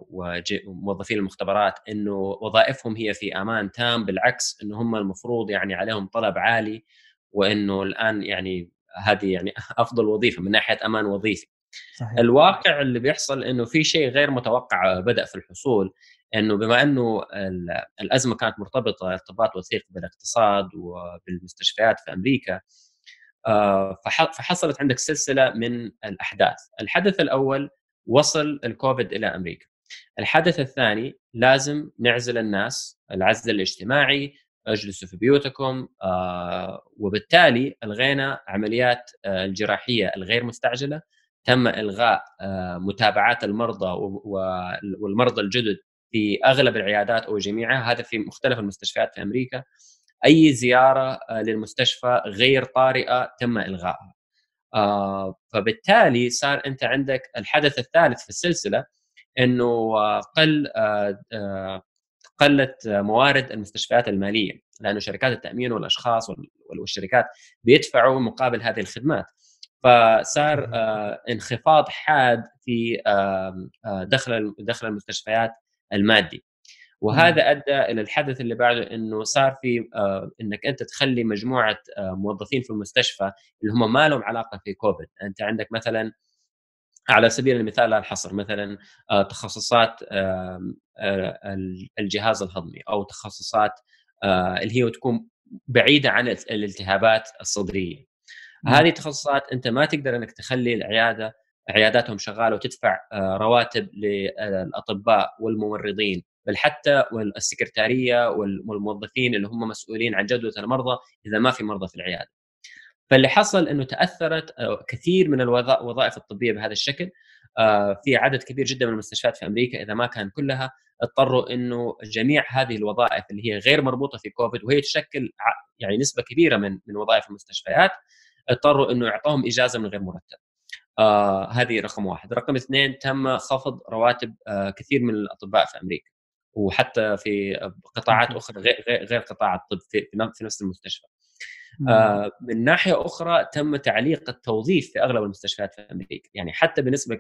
وموظفين المختبرات إنه وظائفهم هي في أمان تام بالعكس إنه هم المفروض يعني عليهم طلب عالي وإنه الآن يعني هذه يعني أفضل وظيفة من ناحية أمان وظيفي صحيح. الواقع اللي بيحصل إنه في شيء غير متوقع بدأ في الحصول إنه بما إنه الأزمة كانت مرتبطة ارتباط وثيق بالاقتصاد وبالمستشفيات في أمريكا آه، فحصلت عندك سلسلة من الأحداث، الحدث الأول وصل الكوفيد إلى أمريكا. الحدث الثاني لازم نعزل الناس العزل الاجتماعي اجلسوا في بيوتكم آه وبالتالي ألغينا عمليات آه الجراحية الغير مستعجلة تم إلغاء متابعات المرضى والمرضى الجدد في أغلب العيادات أو جميعها هذا في مختلف المستشفيات في أمريكا أي زيارة آه للمستشفى غير طارئة تم إلغائها. آه فبالتالي صار أنت عندك الحدث الثالث في السلسلة إنه آه، قل قلت موارد المستشفيات المالية لأنه شركات التأمين والأشخاص والشركات بيدفعوا مقابل هذه الخدمات. فصار انخفاض حاد في دخل دخل المستشفيات المادي. وهذا أدى إلى الحدث اللي بعده إنه صار في آه، إنك أنت تخلي مجموعة موظفين في المستشفى اللي هم ما لهم علاقة في كوفيد. أنت عندك مثلا على سبيل المثال لا الحصر مثلا آه، تخصصات الجهاز الهضمي أو تخصصات آه، اللي هي تكون بعيدة عن الالتهابات الصدرية. هذه التخصصات أنت ما تقدر إنك تخلي العيادة عياداتهم شغالة وتدفع آه، رواتب للأطباء والممرضين بل حتى السكرتاريه والموظفين اللي هم مسؤولين عن جدوى المرضى إذا ما في مرضى في العيادة. فاللي حصل إنه تأثرت آه، كثير من الوظائف الطبية بهذا الشكل آه، في عدد كبير جدا من المستشفيات في أمريكا إذا ما كان كلها اضطروا إنه جميع هذه الوظائف اللي هي غير مربوطة في كوفيد وهي تشكل يعني نسبة كبيرة من من وظائف المستشفيات اضطروا إنه يعطوهم إجازة من غير مرتب. آه هذه رقم واحد، رقم اثنين تم خفض رواتب آه كثير من الأطباء في أمريكا وحتى في قطاعات أخرى غير غير قطاع الطب في, نفس المستشفى. آه من ناحية أخرى تم تعليق التوظيف في أغلب المستشفيات في أمريكا. يعني حتى بالنسبة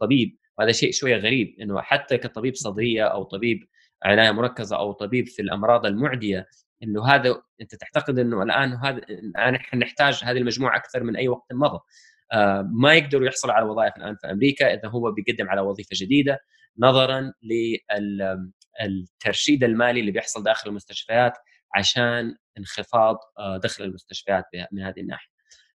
كطبيب وهذا شيء شوية غريب إنه حتى كطبيب صدرية أو طبيب عناية مركزة أو طبيب في الأمراض المعدية إنه هذا أنت تعتقد إنه الآن هذا الآن إحنا نحتاج هذه المجموعة أكثر من أي وقت مضى. ما يقدروا يحصلوا على وظائف الآن في أمريكا إذا هو بيقدم على وظيفة جديدة نظرا للترشيد المالي اللي بيحصل داخل المستشفيات عشان انخفاض آه، دخل المستشفيات من هذه الناحية.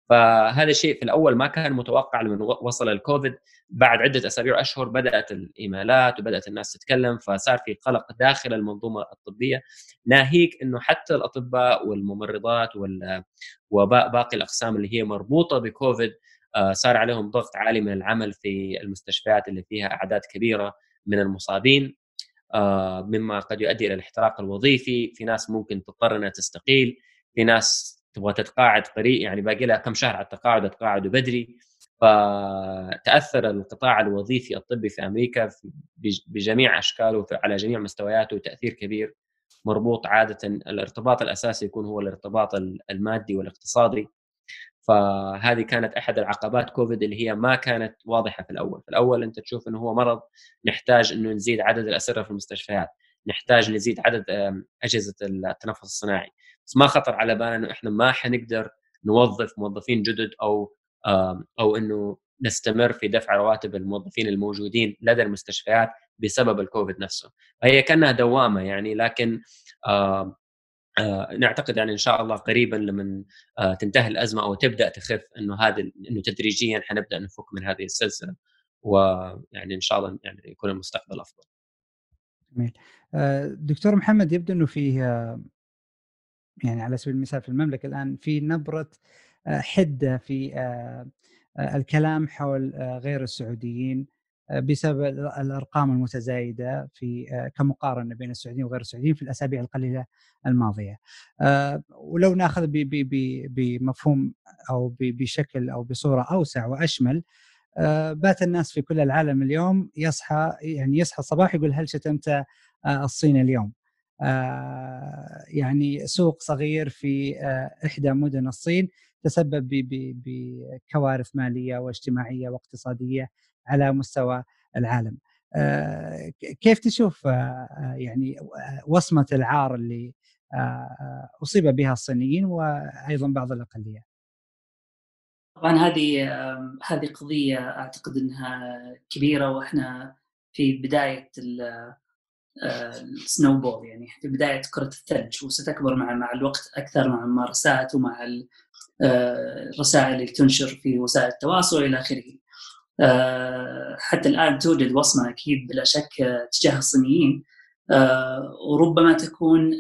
فهذا الشيء في الأول ما كان متوقع لما وصل الكوفيد بعد عدة أسابيع وأشهر بدأت الإيميلات وبدأت الناس تتكلم فصار في قلق داخل المنظومة الطبية ناهيك إنه حتى الأطباء والممرضات وباقي الأقسام اللي هي مربوطة بكوفيد آه، صار عليهم ضغط عالي من العمل في المستشفيات اللي فيها أعداد كبيرة من المصابين آه، مما قد يؤدي إلى الاحتراق الوظيفي في ناس ممكن تضطر إنها تستقيل في ناس تبغى تتقاعد قريب يعني باقي لها كم شهر على التقاعد تقاعدوا بدري. فتأثر القطاع الوظيفي الطبي في أمريكا بجميع أشكاله على جميع مستوياته تأثير كبير مربوط عادة الارتباط الأساسي يكون هو الارتباط المادي والاقتصادي. فهذه كانت أحد العقبات كوفيد اللي هي ما كانت واضحة في الأول، في الأول أنت تشوف إنه هو مرض نحتاج إنه نزيد عدد الأسرة في المستشفيات، نحتاج نزيد عدد أجهزة التنفس الصناعي، بس ما خطر على بالنا إنه إحنا ما حنقدر نوظف موظفين جدد أو أو إنه نستمر في دفع رواتب الموظفين الموجودين لدى المستشفيات بسبب الكوفيد نفسه. فهي كأنها دوامة يعني لكن نعتقد يعني إن شاء الله قريبا لما آه تنتهي الأزمة أو تبدأ تخف إنه هذا إنه تدريجيا حنبدأ نفك من هذه السلسلة ويعني إن شاء الله يعني يكون المستقبل أفضل. جميل. آه، دكتور محمد يبدو إنه فيه يعني على سبيل المثال في المملكة الآن في نبرة آه، حدة في آه، آه، الكلام حول غير السعوديين بسبب الأرقام المتزايدة في كمقارنة بين السعوديين وغير السعوديين في الأسابيع القليلة الماضية. ولو نأخذ بمفهوم أو بشكل أو بصورة أوسع وأشمل بات الناس في كل العالم اليوم يصحى يعني يصحى الصباح يقول هل شتمت الصين اليوم؟ آه، يعني سوق صغير في آه، إحدى مدن الصين تسبب بكوارث مالية واجتماعية واقتصادية على مستوى العالم. آه، كيف تشوف يعني وصمة العار اللي أصيب بها الصينيين وأيضا بعض الاقليات؟ طبعا هذه هذه قضية أعتقد إنها كبيرة وإحنا في بداية السنو بول يعني في بداية كرة الثلج وستكبر مع مع الوقت أكثر مع الممارسات ومع آه، الرسائل اللي تنشر في وسائل التواصل إلى آخره. آه، حتى الآن توجد وصمه أكيد بلا شك تجاه الصينيين. آه، وربما تكون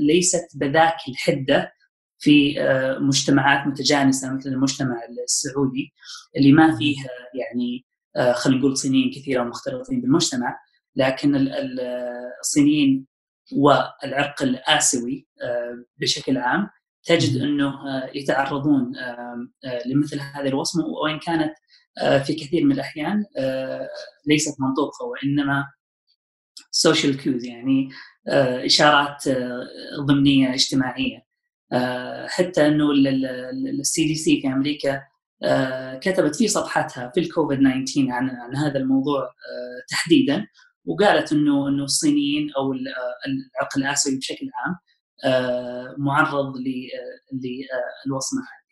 ليست بذاك الحدة في مجتمعات متجانسة مثل المجتمع السعودي اللي ما فيه يعني خلينا نقول صينيين كثيرة ومختلطين بالمجتمع. لكن الصينيين والعرق الآسيوي آه، بشكل عام تجد أنه آه، يتعرضون آه، لمثل هذه الوصمة وإن كانت في كثير من الأحيان ليست منطوقة وإنما social cues يعني إشارات ضمنية اجتماعية حتى إنه ال CDC في أمريكا كتبت في صفحتها في الكوفيد 19 عن هذا الموضوع تحديدا وقالت إنه إنه الصينيين أو العقل الآسيوي بشكل عام آه، معرض للوصمه هذه.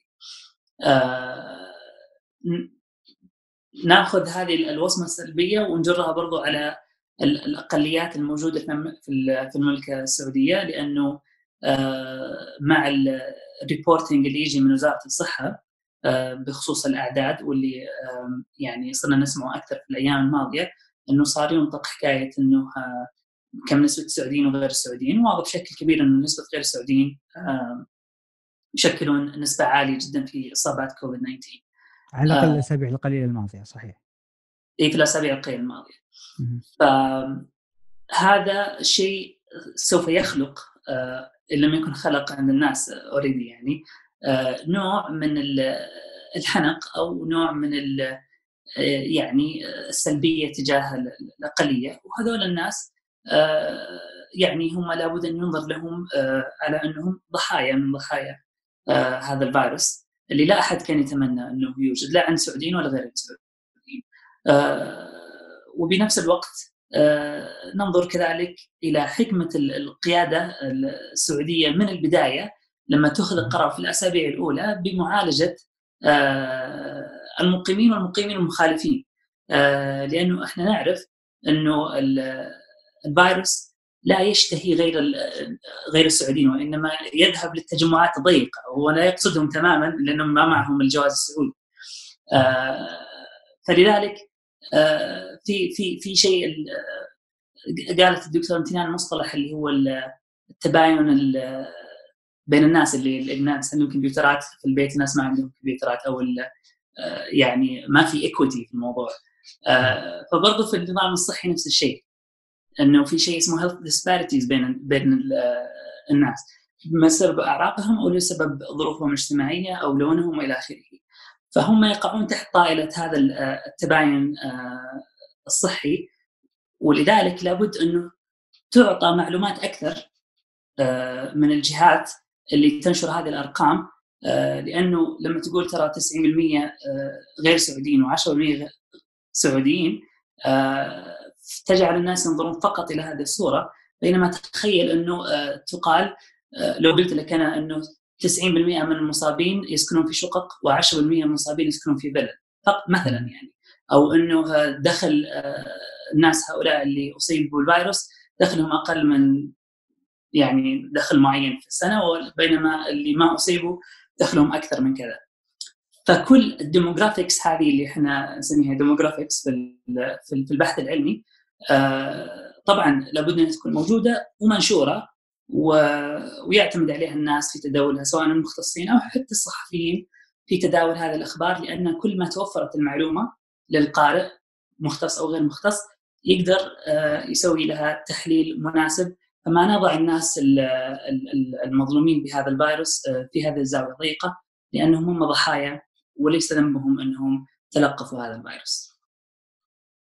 آه، ناخذ هذه الوصمة السلبية ونجرها برضو على الأقليات الموجودة في المملكة السعودية لأنه آه، مع الريبورتنج اللي يجي من وزارة الصحة بخصوص الأعداد واللي يعني صرنا نسمعه أكثر في الأيام الماضية إنه صار ينطق حكاية إنه آه، كم نسبة السعوديين وغير السعوديين واضح بشكل كبير إنه نسبة غير السعوديين يشكلون نسبة عالية جدا في إصابات كوفيد 19 على الأقل الأسابيع القليلة الماضية صحيح. إي في الأسابيع القليلة الماضية. فهذا شيء سوف يخلق آه، إن لم يكن خلق عند الناس already يعني آه، نوع من الحنق أو نوع من يعني السلبية تجاه الأقلية. وهذول الناس آه، يعني هم لابد أن ينظر لهم آه، على أنهم ضحايا من ضحايا آه، هذا الفيروس. اللي لا أحد كان يتمنى أنه يوجد لا عند السعوديين ولا غير السعوديين. وبنفس الوقت ننظر كذلك إلى حكمة القيادة السعودية من البداية لما اتخذ القرار في الأسابيع الأولى بمعالجة المقيمين والمقيمين المخالفين لأنه إحنا نعرف إنه الفيروس لا يشتهي غير غير السعوديين وإنما يذهب للتجمعات الضيقه هو لا يقصدهم تماما لانهم ما معهم الجواز السعودي. آه، فلذلك آه، في في في شيء قالت الدكتور امتنان مصطلح اللي هو التباين بين الناس اللي الناس عندهم كمبيوترات في البيت الناس ما عندهم كمبيوترات أو آه، يعني ما في ايكويتي في الموضوع فبرضه في النظام الصحي نفس الشيء إنه في شيء اسمه health disparities بين بين الناس. بسبب أعراقهم أو لسبب ظروفهم الاجتماعية أو لونهم والى آخره. فهم يقعون تحت طائلة هذا التباين آه، الصحي. ولذلك لابد إنه تعطى معلومات أكثر آه، من الجهات اللي تنشر هذه الأرقام. آه، لأنه لما تقول ترى 90% غير سعوديين و10% سعوديين تجعل الناس ينظرون فقط إلى هذه الصورة بينما تخيل إنه آه، تقال آه، لو قلت لك أنا إنه 90% من المصابين يسكنون في شقق و10% من المصابين يسكنون في بلد مثلا يعني أو إنه آه، دخل الناس هؤلاء اللي أصيبوا بالفيروس دخلهم أقل من يعني دخل معين في السنة بينما اللي ما أصيبوا دخلهم أكثر من كذا. فكل ال demographics هذه اللي إحنا نسميها demographics في البحث العلمي طبعا لابد أن تكون موجودة ومنشورة ويعتمد عليها الناس في تداولها سواء المختصين أو حتى الصحفيين في تداول هذه الأخبار لأن كل ما توفرت المعلومة للقارئ مختص أو غير مختص يقدر آه، يسوي لها تحليل مناسب فما نضع الناس المظلومين بهذا الفيروس آه، في هذه الزاوية الضيقه لأنهم هم ضحايا وليس ذنبهم أنهم تلقفوا هذا الفيروس.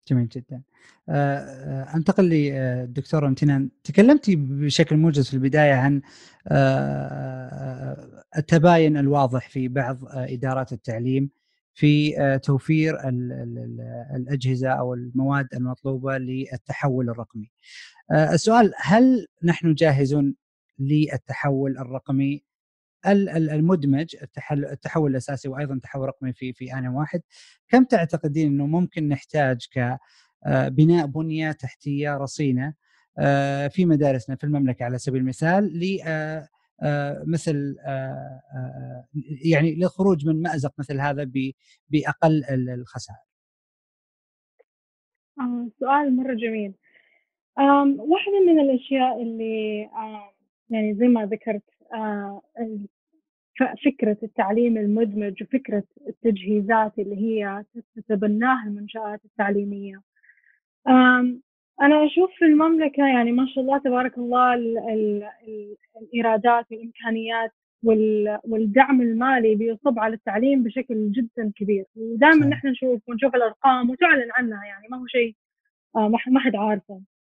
جميل جدا. آه، آه، أنتقل للدكتوره آه، امتنان تكلمتي بشكل موجز في البداية عن التباين الواضح في بعض إدارات التعليم في توفير الأجهزة أو المواد المطلوبة للتحول الرقمي. السؤال هل نحن جاهزون للتحول الرقمي المدمج التحول الأساسي وأيضا التحول الرقمي في في ان واحد كم تعتقدين إنه ممكن نحتاج كبناء بنية تحتية رصينة آه، في مدارسنا في المملكة على سبيل المثال ل آه، آه، مثل يعني للخروج من مأزق مثل هذا بأقل الخسائر. سؤال مرة جميل. واحدة من الأشياء اللي يعني زي ما ذكرت فكرة التعليم المدمج وفكرة التجهيزات اللي هي تتبناها المنشآت التعليمية. أنا أشوف في المملكة يعني ما شاء الله تبارك الله ال ال ال الإيرادات والإمكانيات والدعم المالي بيصب على التعليم بشكل جدا كبير. ودائما نحن نشوف ونشوف الأرقام وتعلن عنها يعني ما هو شيء آه، ما حد عارفه. آه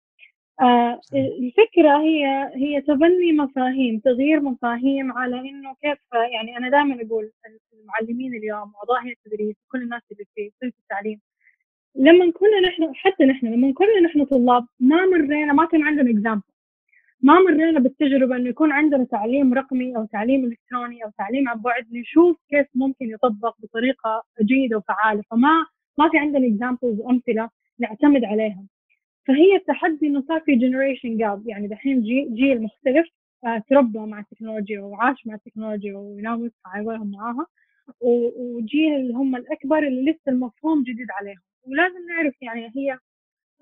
الفكرة هي هي تبني مفاهيم تغيير مفاهيم على إنه كيف يعني أنا دائما أقول المعلمين اليوم هيئة التدريس كل الناس اللي في في التعليم لما كنا نحن حتى نحن لما كنا نحن طلاب ما مرينا ما كان عندنا اكزامبل ما مرينا بالتجربة إنه يكون عندنا تعليم رقمي أو تعليم إلكتروني أو تعليم عن بعد نشوف كيف ممكن يطبق بطريقة جيدة وفعالة. فما ما في عندنا examples وأمثلة نعتمد عليها فهي التحدي إنه صار في generation gap يعني دحين جي جيل مختلف آه، تربى مع التكنولوجيا وعاش مع التكنولوجيا وينام يصحى على معاها وجيل اللي هم الأكبر اللي لسه المفهوم جديد عليهم. ولازم نعرف يعني هي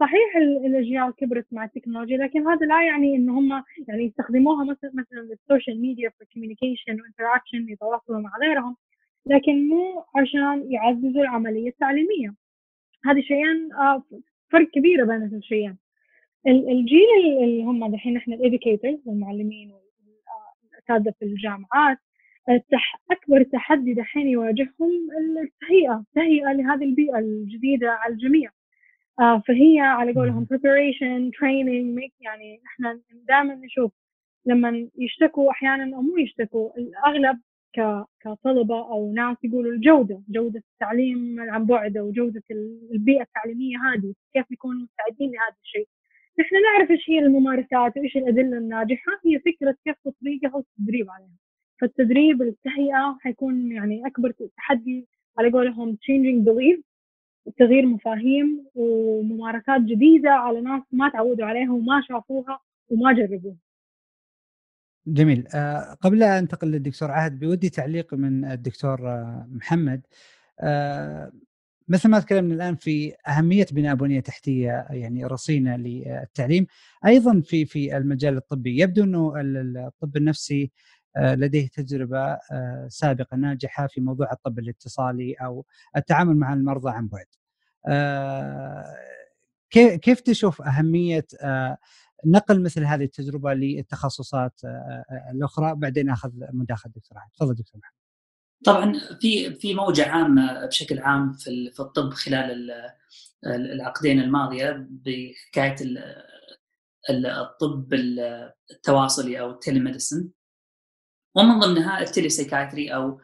صحيح الأجيال كبرت مع التكنولوجيا لكن هذا لا يعني إن هم يعني يستخدموها مثلا مثلا ال social media في communication و interaction يتواصلوا مع غيرهم لكن مو عشان يعززوا العملية التعليمية. هذه شيئين آه، فرق كبير بين الشيئين. الجيل اللي هم دحين إحنا الاديوكيترز المعلمين والاساتذه في الجامعات أكبر تحدي دحين يواجههم التهيئة التهيئه لهذه البيئة الجديدة على الجميع. آه، فهي على قولهم preparation training يعني إحنا دائما نشوف لما يشتكوا أحيانا أو مو يشتكوا الأغلب كطلبة أو ناس يقولوا الجودة جودة التعليم عن بعد أو جودة البيئة التعليمية هذه كيف نكون مستعدين لهذا الشيء. نحن نعرف إيش هي الممارسات وإيش الأدلة الناجحة هي فكرة كيف تطبيقها والتدريب عليها. فالتدريب التهيئة حيكون يعني أكبر تحدي على قولهم changing belief تغيير مفاهيم وممارسات جديدة على ناس ما تعودوا عليها وما شافوها وما جربوها. جميل. آه، قبل أن أنتقل للدكتور عهد بودي تعليق من الدكتور آه، محمد. آه، مثل ما تكلمنا الآن في أهمية بناء بنية تحتية يعني رصينة للتعليم أيضا في في المجال الطبي. يبدو إنه الطب النفسي لديه تجربة سابقة ناجحة في موضوع الطب الاتصالي أو التعامل مع المرضى عن بعد. كيف تشوف أهمية نقل مثل هذه التجربة للتخصصات الأخرى بعدين أخذ مداخله دكتور عهد تفضل دكتور محمد. طبعا في في موجة عامة بشكل عام في في الطب خلال العقدين الماضية بحكاية الطب التواصلي أو التليميديسن. ومن ضمنها التليسيكاتري أو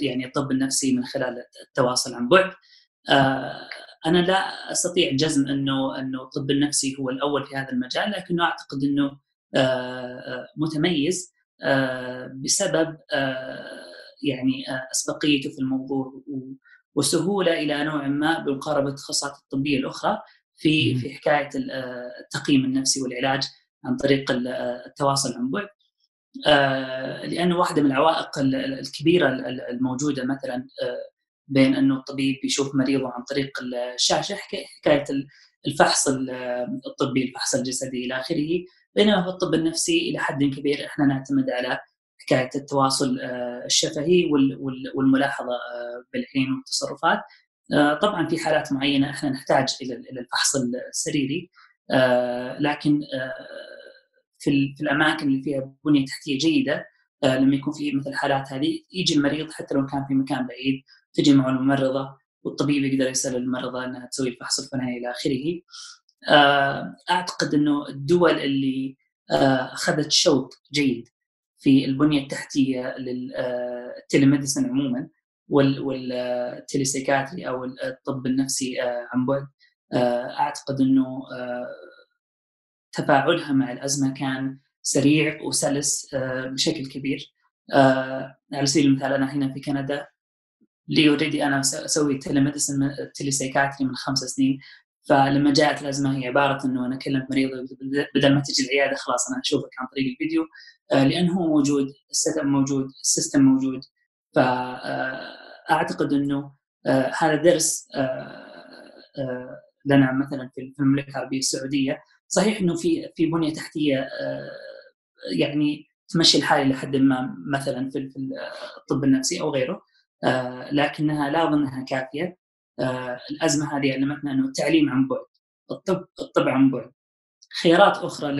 يعني الطب النفسي من خلال التواصل عن بعد أنا لا أستطيع الجزم إنه إنه الطب النفسي هو الأول في هذا المجال لكنه أعتقد إنه متميز بسبب يعني أسبقيته في الموضوع وسهولة إلى نوع ما بمقاربه التخصصات الطبية الأخرى في في حكاية التقييم النفسي والعلاج عن طريق التواصل عن بعد. لأنه واحدة من العوائق الكبيرة الموجودة مثلا بين إنه الطبيب يشوف مريضه عن طريق الشاشة حكاية الفحص الطبي الفحص الجسدي إلى آخره. بينما في الطب النفسي إلى حد كبير إحنا نعتمد على حكاية التواصل آه، الشفهي والملاحظة آه، بالعين والتصرفات. آه، طبعا في حالات معينة إحنا نحتاج إلى الفحص السريري. لكن في الأماكن اللي فيها بنية تحتية جيدة لما يكون في مثل الحالات هذه يجي المريض حتى لو كان في مكان بعيد تجي معه الممرضة والطبيب يقدر يسأل المرضى إنها تسوي الفحص الفلاني إلى آخره. آه، أعتقد إنه الدول اللي آه، أخذت شوط جيد في البنية التحتية للتليميديسن آه، عموما والتليسيكاتري أو الطب النفسي عن بعد أعتقد إنه تفاعلها مع الأزمة كان سريع وسلس بشكل كبير على سبيل المثال أنا هنا في كندا لي already أنا أسوي telemedicine telepsychiatry من خمس سنين. فلما جاءت الأزمة هي عبارة إنه أنا كلمت مريض بدل ما تجي العيادة خلاص أنا أشوفك عن طريق الفيديو. آه، لأنه هو موجود ال set موجود ال system موجود. فاعتقد إنه آه، هذا درس آه، لنا مثلا في المملكة العربية السعودية. صحيح إنه في في بنية تحتية يعني تمشي الحال لحد ما مثلا في الطب النفسي أو غيره. آه، لكنها لا اظن انها كافية. آه، الأزمة هذه علمتنا أنه التعليم عن بعد الطب الطب عن بعد. خيارات أخرى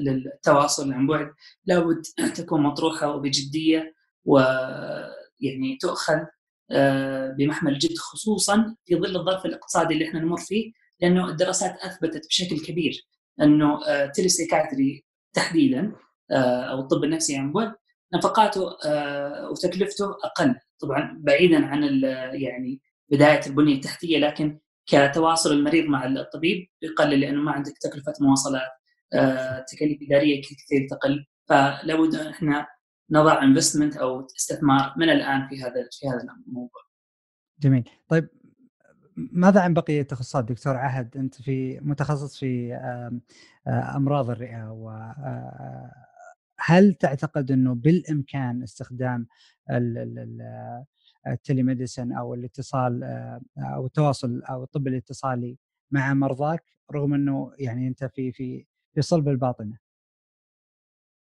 للتواصل عن بعد لابد تكون مطروحة وبجدية ويعني تؤخذ آه، بمحمل الجد خصوصا في ظل الظرف الاقتصادي اللي إحنا نمر فيه لأنه الدراسات أثبتت بشكل كبير أنه تيليسيكاتري تحديدا أو الطب النفسي عن بعد نفقاته آه، وتكلفته أقل. طبعا بعيدا عن يعني بداية البنية التحتية لكن كتواصل المريض مع الطبيب يقلل لأنه ما عندك تكلفة مواصلات آه، تكاليف إدارية كثير تقل. فلابد أن إحنا نضع انفستمنت أو استثمار من الآن في هذا في هذا الموضوع. جميل، طيب ماذا عن بقية التخصصات؟ دكتور عهد أنت في متخصص في آه، أمراض الرئة و هل تعتقد إنه بالإمكان استخدام التليميديسن أو الاتصال آه، أو التواصل أو الطب الاتصالي مع مرضاك رغم إنه يعني أنت في في في صلب الباطنة؟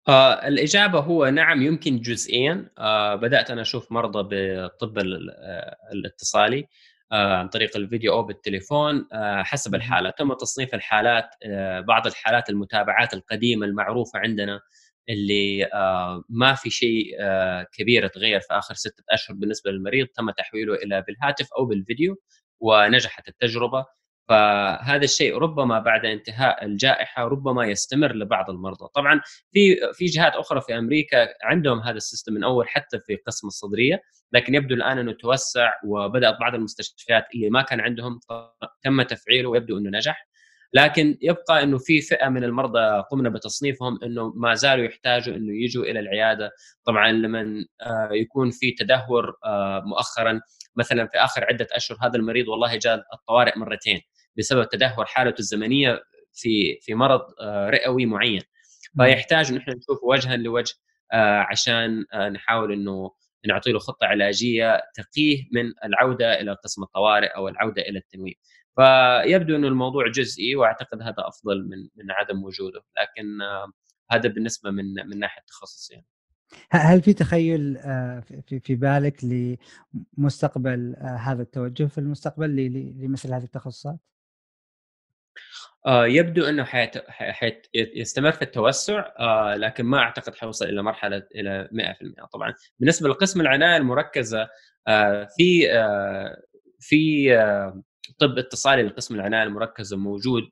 آه الإجابة هو نعم يمكن جزئيا. آه بدأت أنا أشوف مرضى بالطب آه، الاتصالي آه عن طريق الفيديو أو بالتليفون آه حسب الحالة تم تصنيف الحالات آه بعض الحالات المتابعات القديمة المعروفة عندنا اللي آه، ما في شيء آه، كبير تغير في آخر ستة أشهر بالنسبة للمريض تم تحويله إلى بالهاتف أو بالفيديو ونجحت التجربة. فهذا الشيء ربما بعد انتهاء الجائحة ربما يستمر لبعض المرضى. طبعا في في جهات أخرى في أمريكا عندهم هذا السيستم من أول حتى في قسم الصدرية لكن يبدو الآن إنه توسع وبدأت بعض المستشفيات اللي ما كان عندهم تم تفعيله ويبدو إنه نجح. لكن يبقى إنه في فئة من المرضى قمنا بتصنيفهم إنه ما زالوا يحتاجوا إنه يجوا إلى العيادة. طبعا لما آه، يكون في تدهور آه، مؤخرا مثلا في آخر عدة أشهر هذا المريض والله جاء الطوارئ مرتين بسبب تدهور حالته الزمنية في في مرض آه، رئوي معين. فيحتاج انه إحنا نشوف وجها لوجه عشان نحاول إنه نعطي له خطة علاجية تقيه من العودة إلى قسم الطوارئ أو العودة إلى التنويم فيبدو إنه الموضوع جزئي وأعتقد هذا أفضل من من عدم وجوده لكن آه، هذا بالنسبة من من ناحية التخصص يعني. هل في تخيل آه، في في بالك لمستقبل آه، هذا التوجه في المستقبل لمثل هذه التخصصات؟ يبدو إنه حيت يستمر في التوسع لكن ما أعتقد حيوصل إلى مرحلة إلى 100% طبعا بالنسبة لقسم العناية المركزة في في طب اتصالي لقسم العناية المركزة موجود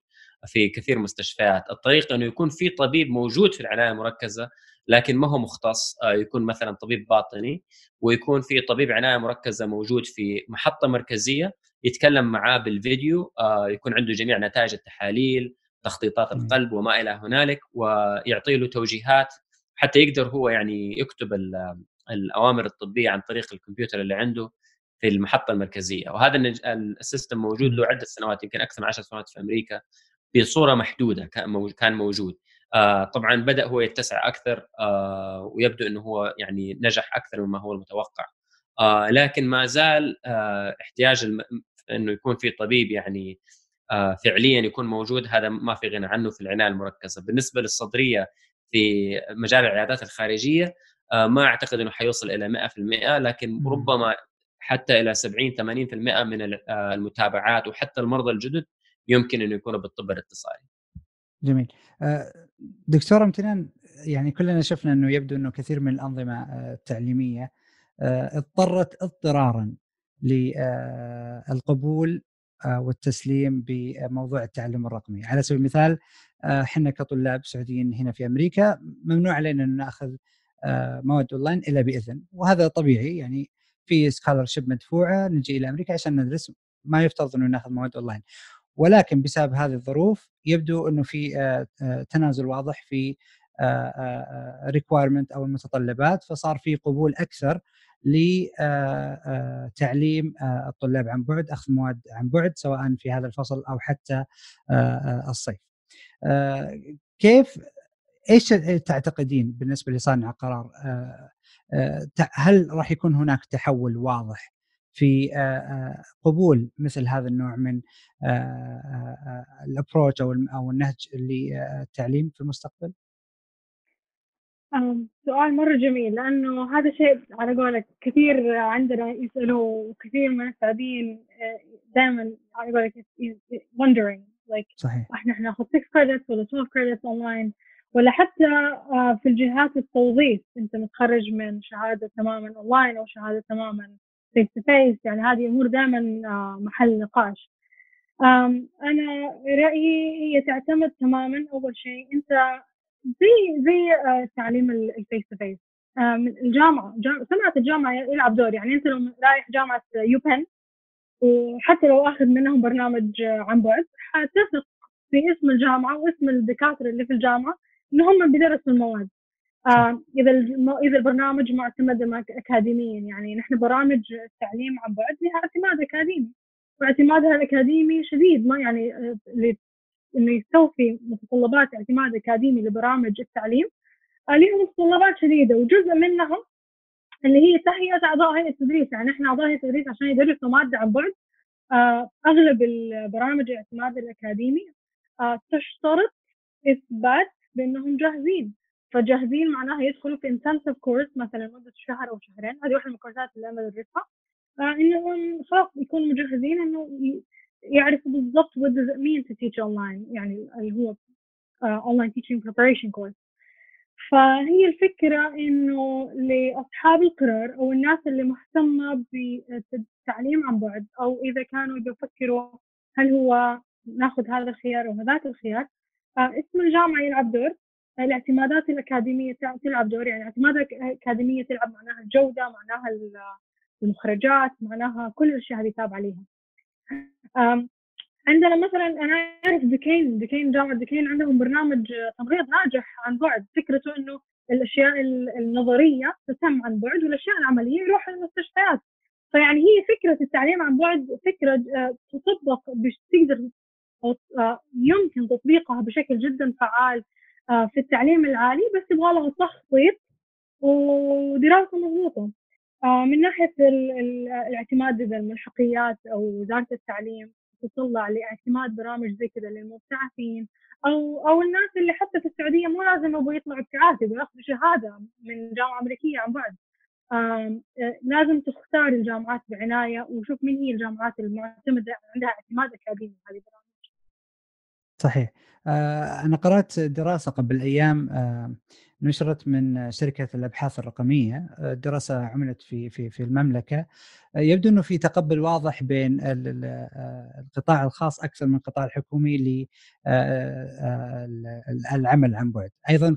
في كثير مستشفيات. الطريقة إنه يكون في طبيب موجود في العناية المركزة لكن ما هو مختص. آه، يكون مثلا طبيب باطني ويكون في طبيب عناية مركزة موجود في محطة مركزية يتكلم معاه بالفيديو. آه، يكون عنده جميع نتائج التحاليل تخطيطات القلب وما إلى هنالك ويعطي له توجيهات حتى يقدر هو يعني يكتب الأوامر الطبية عن طريق الكمبيوتر اللي عنده. في المحطة المركزية. وهذا السيستم موجود له عدة سنوات يمكن أكثر من 10 سنوات في أمريكا بصورة محدودة كان موجود. آه طبعا بدأ هو يتسع أكثر آه ويبدو إنه هو يعني نجح أكثر مما هو المتوقع. آه لكن ما زال احتياج الم... إنه يكون في طبيب يعني فعليا يكون موجود. هذا ما في غنى عنه في العناية المركزة. بالنسبة للصدرية في مجال العيادات الخارجية ما أعتقد إنه حيوصل إلى 100% لكن ربما حتى إلى 70 80% من آه، المتابعات وحتى المرضى الجدد يمكن انه يكونوا بالطب الاتصالي. جميل. آه، دكتور امتنان يعني كلنا شفنا إنه يبدو إنه كثير من الأنظمة آه، التعليمية اضطرت اضطرارا للقبول والتسليم بموضوع التعلم الرقمي، على سبيل المثال إحنا كطلاب سعوديين هنا في أمريكا ممنوع علينا أن نأخذ مواد أونلاين إلا بإذن وهذا طبيعي يعني في scholarship مدفوعة نجي إلى أمريكا عشان ندرس ما يفترض إنه ناخذ مواد اونلاين ولكن بسبب هذه الظروف يبدو إنه في آه، آه، تنازل واضح في requirement آه، أو المتطلبات فصار في قبول أكثر لتعليم الطلاب عن بعد أخذ مواد عن بعد سواء في هذا الفصل أو حتى الصيف. كيف إيش تعتقدين بالنسبة لصانع القرار هل راح يكون هناك تحول واضح في آه، آه، قبول مثل هذا النوع من الابروتش أو أو النهج للتعليم في المستقبل؟ سؤال مرة جميل لأنه هذا شيء على قولك كثير عندنا يسألوه وكثير من السعوديين دائما على قولك wondering like صحيح إحنا ناخذ 6 credits ولا 12 credits online ولا حتى آه، في الجهات التوظيف. أنت متخرج من شهادة تماما أونلاين أو شهادة تماما face to face يعني هذه أمور دائما آه، محل نقاش. أنا رأيي هي تعتمد تماما أول شيء أنت زي زي آه، التعليم ال face to face الجامعة سمعت الجامعة يلعب دور يعني أنت لو رايح جامعة يوبن وحتى لو آخذ منهم برنامج عن بعد حتثق في اسم الجامعة واسم الدكاترة اللي في الجامعة. إن هم بيدرسوا المواد. آه إذا إذا البرنامج معتمد اكاديميا يعني نحن برامج التعليم عن بعد لها اعتماد أكاديمي. واعتمادها الأكاديمي شديد ما يعني آه، إنه يستوفي متطلبات اعتماد أكاديمي لبرامج التعليم. آه لهم متطلبات شديدة وجزء منها اللي هي تهيئة أعضاء هيئة التدريس يعني إحنا أعضاء هيئة التدريس عشان يدرسوا مادة عن بعد أغلب البرامج الاعتماد الأكاديمي تشترط إثبات بأنهم جاهزين. فجاهزين معناها يدخلوا في انتنسيف كورس مثلا مده شهر أو شهرين. هذه واحدة من الكورسات اللي أنا بدرسها. آه انهم خلاص يكونوا مجهزين إنه يعرفوا بالضبط what does it mean to teach online. يعني اللي هو uh, online teaching preparation course. فهي الفكرة إنه لأصحاب القرار أو الناس اللي مهتمة بالتعليم عن بعد أو إذا كانوا بيفكروا هل هو ناخذ هذا الخيار أو هذاك الخيار اسم الجامعة يلعب دور الاعتمادات الأكاديمية تلعب دور يعني اعتمادات أكاديمية تلعب معناها الجودة معناها المخرجات معناها كل الأشياء هذه تابعه ليها عندنا مثلا أنا أعرف دكين دكين جامعة دكين عندهم برنامج تمريض ناجح عن بعد فكرته إنه الأشياء النظرية تتم عن بعد والأشياء العملية يروح للمستشفيات. فيعني هي فكرة التعليم عن بعد فكرة آه، تطبق تقدر يمكن تطبيقها بشكل جدا فعال آه، في التعليم العالي بس يبغى لها تخطيط ودراسة مضبوطه من ناحية الاعتماد إذا الملحقيات أو وزارة التعليم تطلع لاعتماد برامج زي كذا للمبتعثين أو أو الناس اللي حتى في السعودية مو لازم يبغوا يطلعوا ابتعاث يبغوا ياخذوا شهادة من جامعة أمريكية عن بعد لازم تختار الجامعات بعناية وشوف مين هي الجامعات المعتمدة عندها اعتماد أكاديمي هذه البرامج. صحيح. آه، أنا قرأت دراسة قبل أيام آه، نشرت من شركة الأبحاث الرقمية دراسة عملت في في في المملكة. يبدو إنه في تقبل واضح بين القطاع الخاص أكثر من القطاع الحكومي للعمل عن بعد. أيضا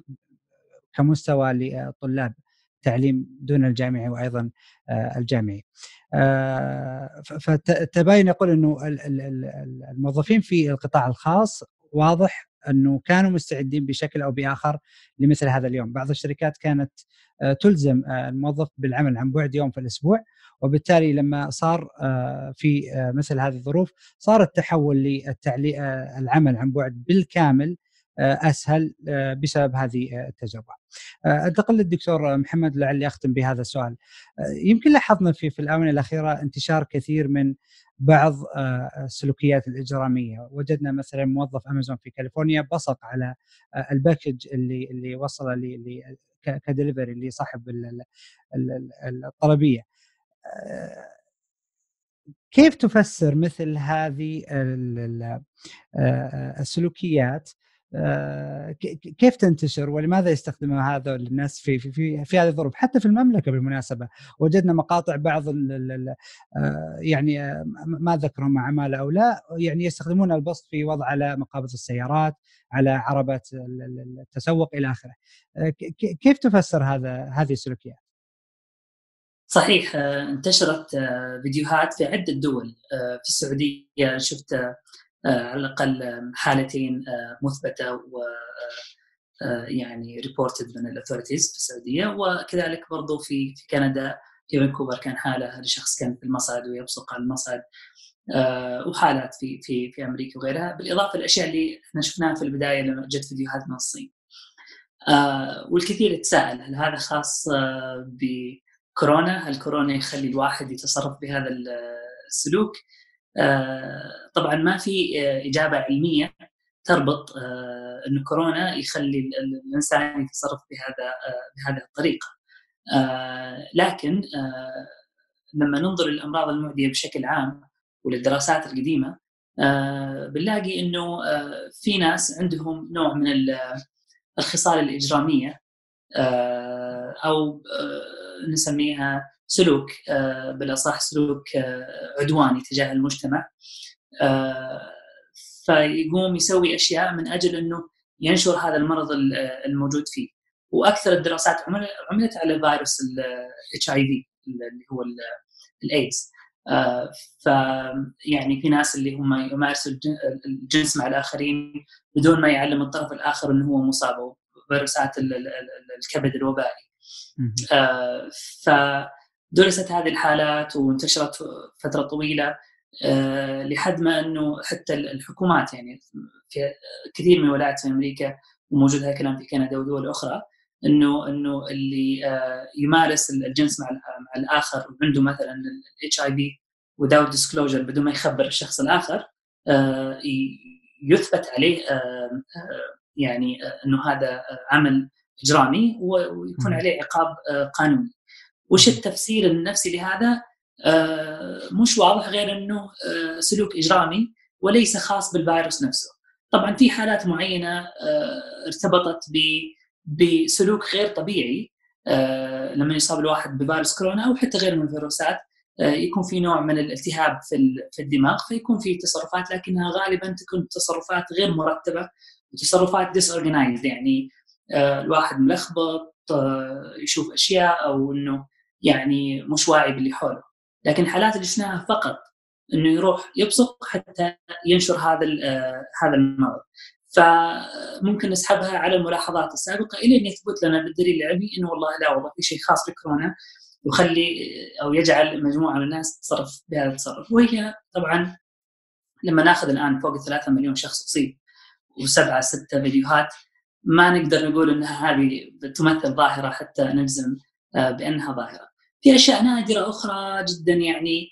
كمستوى للطلاب. التعليم دون الجامعي وأيضا الجامعي. فتباين يقول إنه الموظفين في القطاع الخاص واضح إنه كانوا مستعدين بشكل أو بآخر لمثل هذا اليوم، بعض الشركات كانت آه، تلزم آه، الموظف بالعمل عن بعد يوم في الأسبوع وبالتالي لما صار آه، في مثل هذه الظروف صار التحول للعمل عن بعد بالكامل أسهل بسبب هذه التجربة. أنتقل للدكتور محمد لعلي أختم بهذا السؤال. يمكن لاحظنا في في الآونة الأخيرة انتشار كثير من بعض السلوكيات الإجرامية، وجدنا مثلا موظف أمازون في كاليفورنيا بصق على ال package اللي اللي وصل كدليفري لصاحب الطلبية. كيف تفسر مثل هذه السلوكيات آه، كيف تنتشر ولماذا يستخدمها هذا الناس في في في, في هذه الظروف؟ حتى في المملكة بالمناسبة وجدنا مقاطع بعض ال ال آه، يعني آه، ما ذكروا مع عماله أو لا يعني يستخدمون البصق في وضع على مقابض السيارات على عربات التسوق إلى آخره. كيف تفسر هذا هذه السلوكيات؟ صحيح انتشرت فيديوهات في عدة دول في السعودية. شفت آه، على الأقل حالتين آه، مثبتة و آه، يعني reported من ال authorities في السعودية وكذلك برضو في في كندا في فانكوفر كان حالة لشخص كان في المصعد ويبصق على المصعد وحالات في في في أمريكا وغيرها بالإضافة للأشياء اللي إحنا شفناها في البداية لما جت فيديوهات من الصين. والكثير يتساءل هل هذا خاص بكورونا؟ هل كورونا يخلي الواحد يتصرف بهذا السلوك؟ آه، طبعا ما في آه، إجابة علمية تربط آه، إن كورونا يخلي الإنسان يتصرف بهذا بهذه الطريقة. لكن لما ننظر للأمراض المعدية بشكل عام وللدراسات القديمة بنلاقي إنه في ناس عندهم نوع من الخصال الإجرامية أو نسميها سلوك آه، بالأصح سلوك آه، عدواني تجاه المجتمع. آه، فيقوم يسوي أشياء من أجل إنه ينشر هذا المرض الموجود فيه. وأكثر الدراسات عملت على فيروس ال HIV اللي هو الايدز ف يعني في ناس اللي هم يمارسوا الجنس مع الآخرين بدون ما يعلم الطرف الآخر إنه هو مصاب فيروسات الكبد الوبائي. ف درست هذه الحالات وانتشرت فترة طويلة آه، لحد ما إنه حتى الحكومات يعني في كثير من الولايات في أمريكا وموجود هذا الكلام في كندا ودول أخرى انه إنه اللي آه، يمارس الجنس مع مع الآخر وعنده مثلا الاتش اي في without disclosure بدون ما يخبر الشخص الآخر آه، يثبت عليه يعني إنه هذا عمل إجرامي ويكون عليه عقاب قانوني. وش التفسير النفسي لهذا؟ آه، مش واضح غير إنه آه، سلوك إجرامي وليس خاص بالفيروس نفسه. طبعا في حالات معينة آه، ارتبطت بسلوك غير طبيعي لما يصاب الواحد بفيروس كورونا أو حتى غير من الفيروسات يكون في نوع من الالتهاب في الدماغ فيكون في تصرفات لكنها غالبا تكون تصرفات غير مرتبة وتصرفات ديس يعني الواحد ملخبط يشوف أشياء أو إنه يعني مش واعي باللي حوله. لكن الحالات اللي شفناها فقط إنه يروح يبصق حتى ينشر هذا هذا المرض. فممكن نسحبها على الملاحظات السابقة إلى أن يثبت لنا بالدليل العلمي إنه والله لا والله في شيء خاص بكورونا يخلي أو يجعل مجموعة من الناس تتصرف بهذا التصرف. وهي طبعا لما ناخذ الآن فوق 3 مليون شخص أصيب وسبعة ستة فيديوهات ما نقدر نقول إنها هذه تمثل ظاهرة حتى نجزم آه، بأنها ظاهرة. في أشياء نادرة أخرى جدا يعني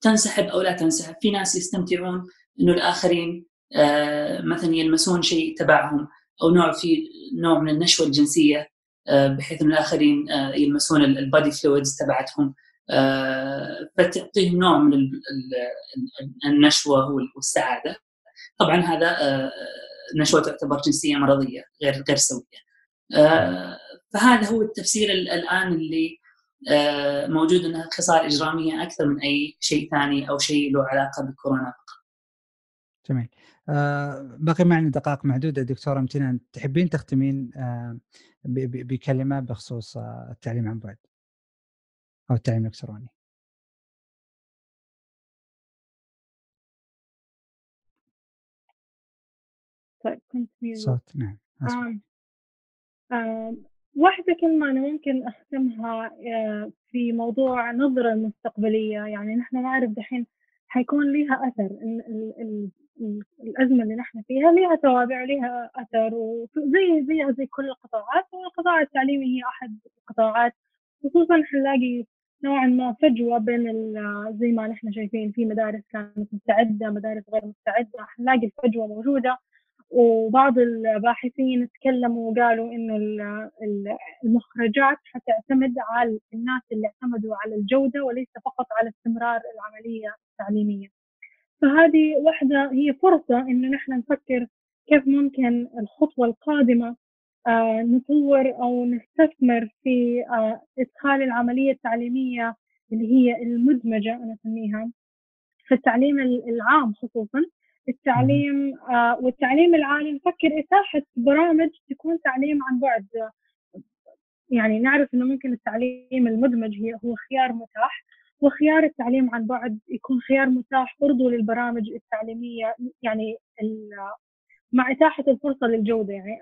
تنسحب أو لا تنسحب، في ناس يستمتعون إنه الآخرين آه، مثلا يلمسون شيء تبعهم أو نوع في نوع من النشوة الجنسية آه، بحيث ان الآخرين يلمسون البادي فلويدز تبعتهم فتعطيهم نوع من النشوة والسعادة. طبعا هذا نشوة تعتبر جنسية مرضية غير غير سوية. آه، فهذا هو التفسير الآن اللي آه، موجود إنها خصال إجرامية أكثر من أي شيء ثاني أو شيء له علاقة بكورونا فقط. جميل. آه بقي معنا دقائق معدودة دكتورة أمتنان تحبين تختمين آه بكلمة بخصوص آه التعليم عن بعد أو التعليم الإلكتروني. طيب كنت صوت نعم آه. آه. واحدة كلمة أنا ممكن أختمها آه في موضوع النظرة المستقبلية يعني نحن نعرف دحين حيكون لها أثر ال ال ال الأزمة اللي نحن فيها لها توابع ولها أثر وزي زي زي كل القطاعات والقطاع التعليمي هي أحد القطاعات خصوصا حنلاقي نوعا ما فجوة بين زي ما نحن شايفين في مدارس كانت مستعدة مدارس غير مستعدة حنلاقي الفجوة موجودة. وبعض الباحثين تكلموا وقالوا إنه المخرجات حتعتمد على الناس اللي اعتمدوا على الجودة وليس فقط على استمرار العملية التعليمية. فهذه واحدة هي فرصة إنه نحن نفكر كيف ممكن الخطوة القادمة آه، نطور أو نستثمر في آه، إدخال العملية التعليمية اللي هي المدمجة أنا أسميها في التعليم العام خصوصا التعليم آه والتعليم العالي. نفكر إتاحة برامج تكون تعليم عن بعد. يعني نعرف إنه ممكن التعليم المدمج هي هو خيار متاح وخيار التعليم عن بعد يكون خيار متاح برضو للبرامج التعليمية يعني مع إتاحة الفرصة للجودة. يعني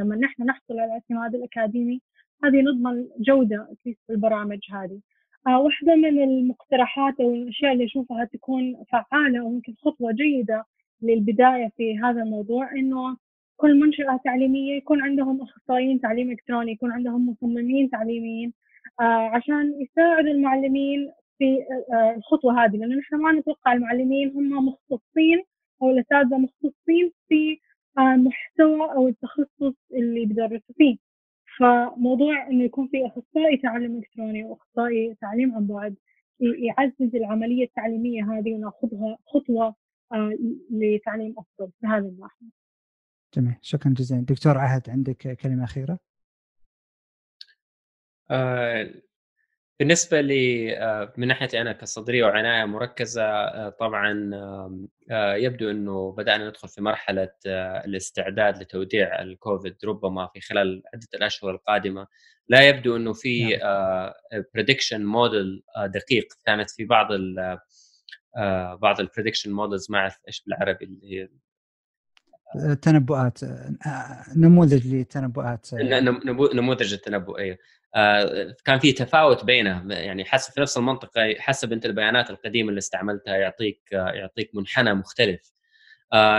لما نحن نحصل على الاعتماد الأكاديمي هذه نضمن جودة في البرامج هذه. آه واحدة من المقترحات أو الأشياء اللي أشوفها تكون فعالة وممكن خطوة جيدة للبداية في هذا الموضوع إنه كل منشأة تعليمية يكون عندهم أخصائيين تعليم إلكتروني يكون عندهم مصممين تعليميين آه عشان يساعدوا المعلمين في آه الخطوة هذه. لأنه نحن ما نتوقع المعلمين هم مختصين أو الأساتذة مختصين في آه محتوى أو التخصص اللي بيدرسوا فيه. فموضوع إنه يكون في أخصائي تعلم إلكتروني وأخصائي تعليم عن بعد يعزز العملية التعليمية هذه ونأخذها خطوة آه، لتعليم افضل في هذا الناحية. جميل شكرا جزيلا دكتور عهد عندك كلمة أخيرة؟ آه بالنسبة لي آه، من ناحيتي أنا كصدرية وعناية مركزة آه، طبعا يبدو أنه بدأنا ندخل في مرحلة الاستعداد لتوديع الكوفيد ربما في خلال عدة الأشهر القادمة لا يبدو أنه في prediction نعم. موديل دقيق كانت في بعض آه، بعض ال prediction models ما اعرف إيش بالعربي اللي هي تنبؤات آه، نموذج لتنبؤات نموذج التنبؤ أيوه. كان في تفاوت بينه يعني حسب في نفس المنطقة حسب أنت البيانات القديمة اللي استعملتها يعطيك يعطيك منحنى مختلف.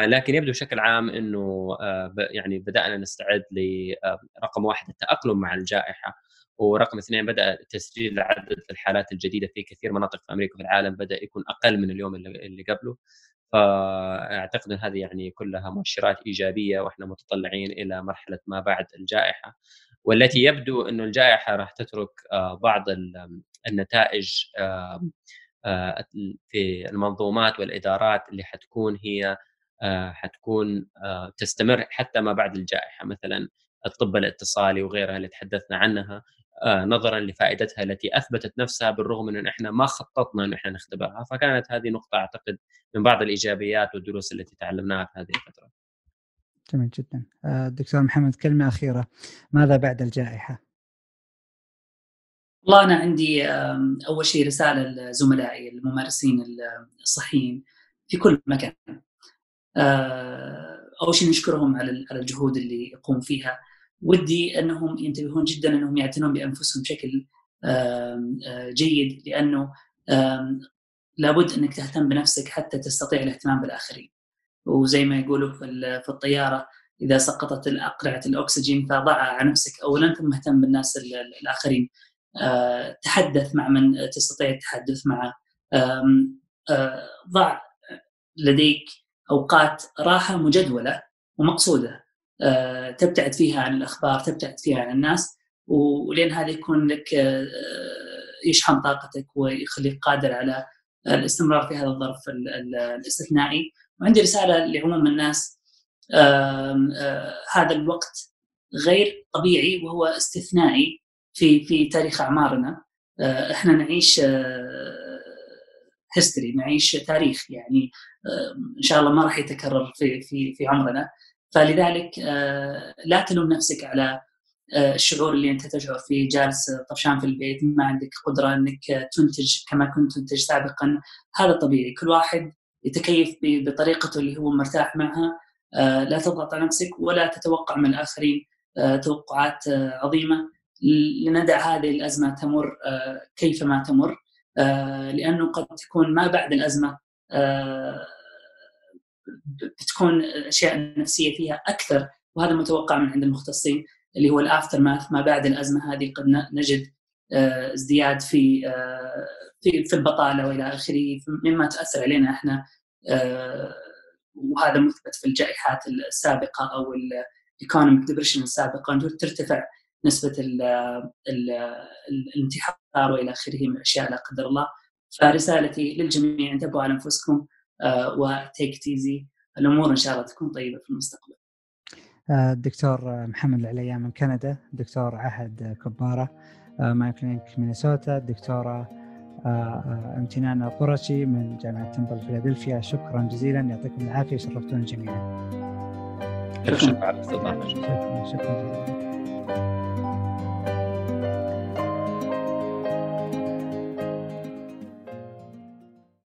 لكن يبدو بشكل عام إنه يعني بدأنا نستعد لرقم واحد التأقلم مع الجائحة. ورقم اثنين بدأ تسجيل عدد الحالات الجديدة في كثير مناطق في أمريكا وفي العالم بدأ يكون أقل من اليوم اللي قبله. فأعتقد إن هذه يعني كلها مؤشرات إيجابية وإحنا متطلعين إلى مرحلة ما بعد الجائحة. والتي يبدو إنه الجائحة راح تترك آه، بعض النتائج آه، في المنظومات والإدارات اللي حتكون هي آه، حتكون تستمر حتى ما بعد الجائحة. مثلا الطب الاتصالي وغيرها اللي تحدثنا عنها آه، نظرا لفائدتها التي أثبتت نفسها بالرغم من إن إحنا ما خططنا إن إحنا نختبرها فكانت هذه نقطة أعتقد من بعض الإيجابيات والدروس التي تعلمناها في هذه الفترة. جميل جدا. آه، دكتور محمد كلمة أخيرة ماذا بعد الجائحة؟ والله أنا عندي أول شيء رسالة لزملائي الممارسين الصحيين في كل مكان. آه، أول شيء نشكرهم على الجهود اللي يقوم فيها ودي أنهم ينتبهون جدا أنهم يعتنون بأنفسهم بشكل جيد لأنه لابد أنك تهتم بنفسك حتى تستطيع الاهتمام بالآخرين. وزي ما يقولوا في الطيارة إذا سقطت اقرعه الأكسجين فضعها على نفسك اولا ثم اهتم بالناس الآخرين. تحدث مع من تستطيع التحدث معه. ضع لديك أوقات راحة مجدولة ومقصودة. آه، تبتعد فيها عن الأخبار تبتعد فيها عن الناس ولين هذا يكون لك آه، يشحن طاقتك ويخليك قادر على الاستمرار في هذا الظرف الاستثنائي. وعندي رسالة لعموم الناس آه، هذا الوقت غير طبيعي وهو استثنائي في في تاريخ أعمارنا. إحنا نعيش هيستوري نعيش تاريخ يعني إن شاء الله ما راح يتكرر في في في عمرنا. فلذلك آه، لا تلوم نفسك على آه، الشعور اللي أنت تشعر فيه جالس طفشان في البيت ما عندك قدرة أنك تنتج كما كنت تنتج سابقا. هذا طبيعي. كل واحد يتكيف بطريقته اللي هو مرتاح معها. آه، لا تضغط على نفسك ولا تتوقع من الآخرين توقعات عظيمة. لندع هذه الأزمة تمر كيفما تمر. لأنه قد تكون ما بعد الأزمة بتكون الاشياء النفسيه فيها أكثر وهذا متوقع من عند المختصين اللي هو الافتر ماث ما بعد الأزمة هذه قد نجد آه، ازدياد في آه، في في البطالة وإلى آخره مما تأثر علينا إحنا آه، وهذا مثبت في الجائحات السابقة أو ال economic depression السابقة ترتفع نسبة ال ال الانتحار وإلى آخره من الاشياء لا قدر الله. فرسالتي للجميع انتبهوا على أنفسكم. و take it easy الأمور إن شاء الله تكون طيبة في المستقبل. آه، الدكتور محمد العليان من كندا، دكتور عهد كبارة آه، مايو كلينيك مينيسوتا، الدكتوره امتنان القرشي من جامعة تمبل فيلادلفيا، شكرا جزيلا يعطيكم العافية شرفتونا جميعا. شكرا على الاستضافه. شكرا جزيلا.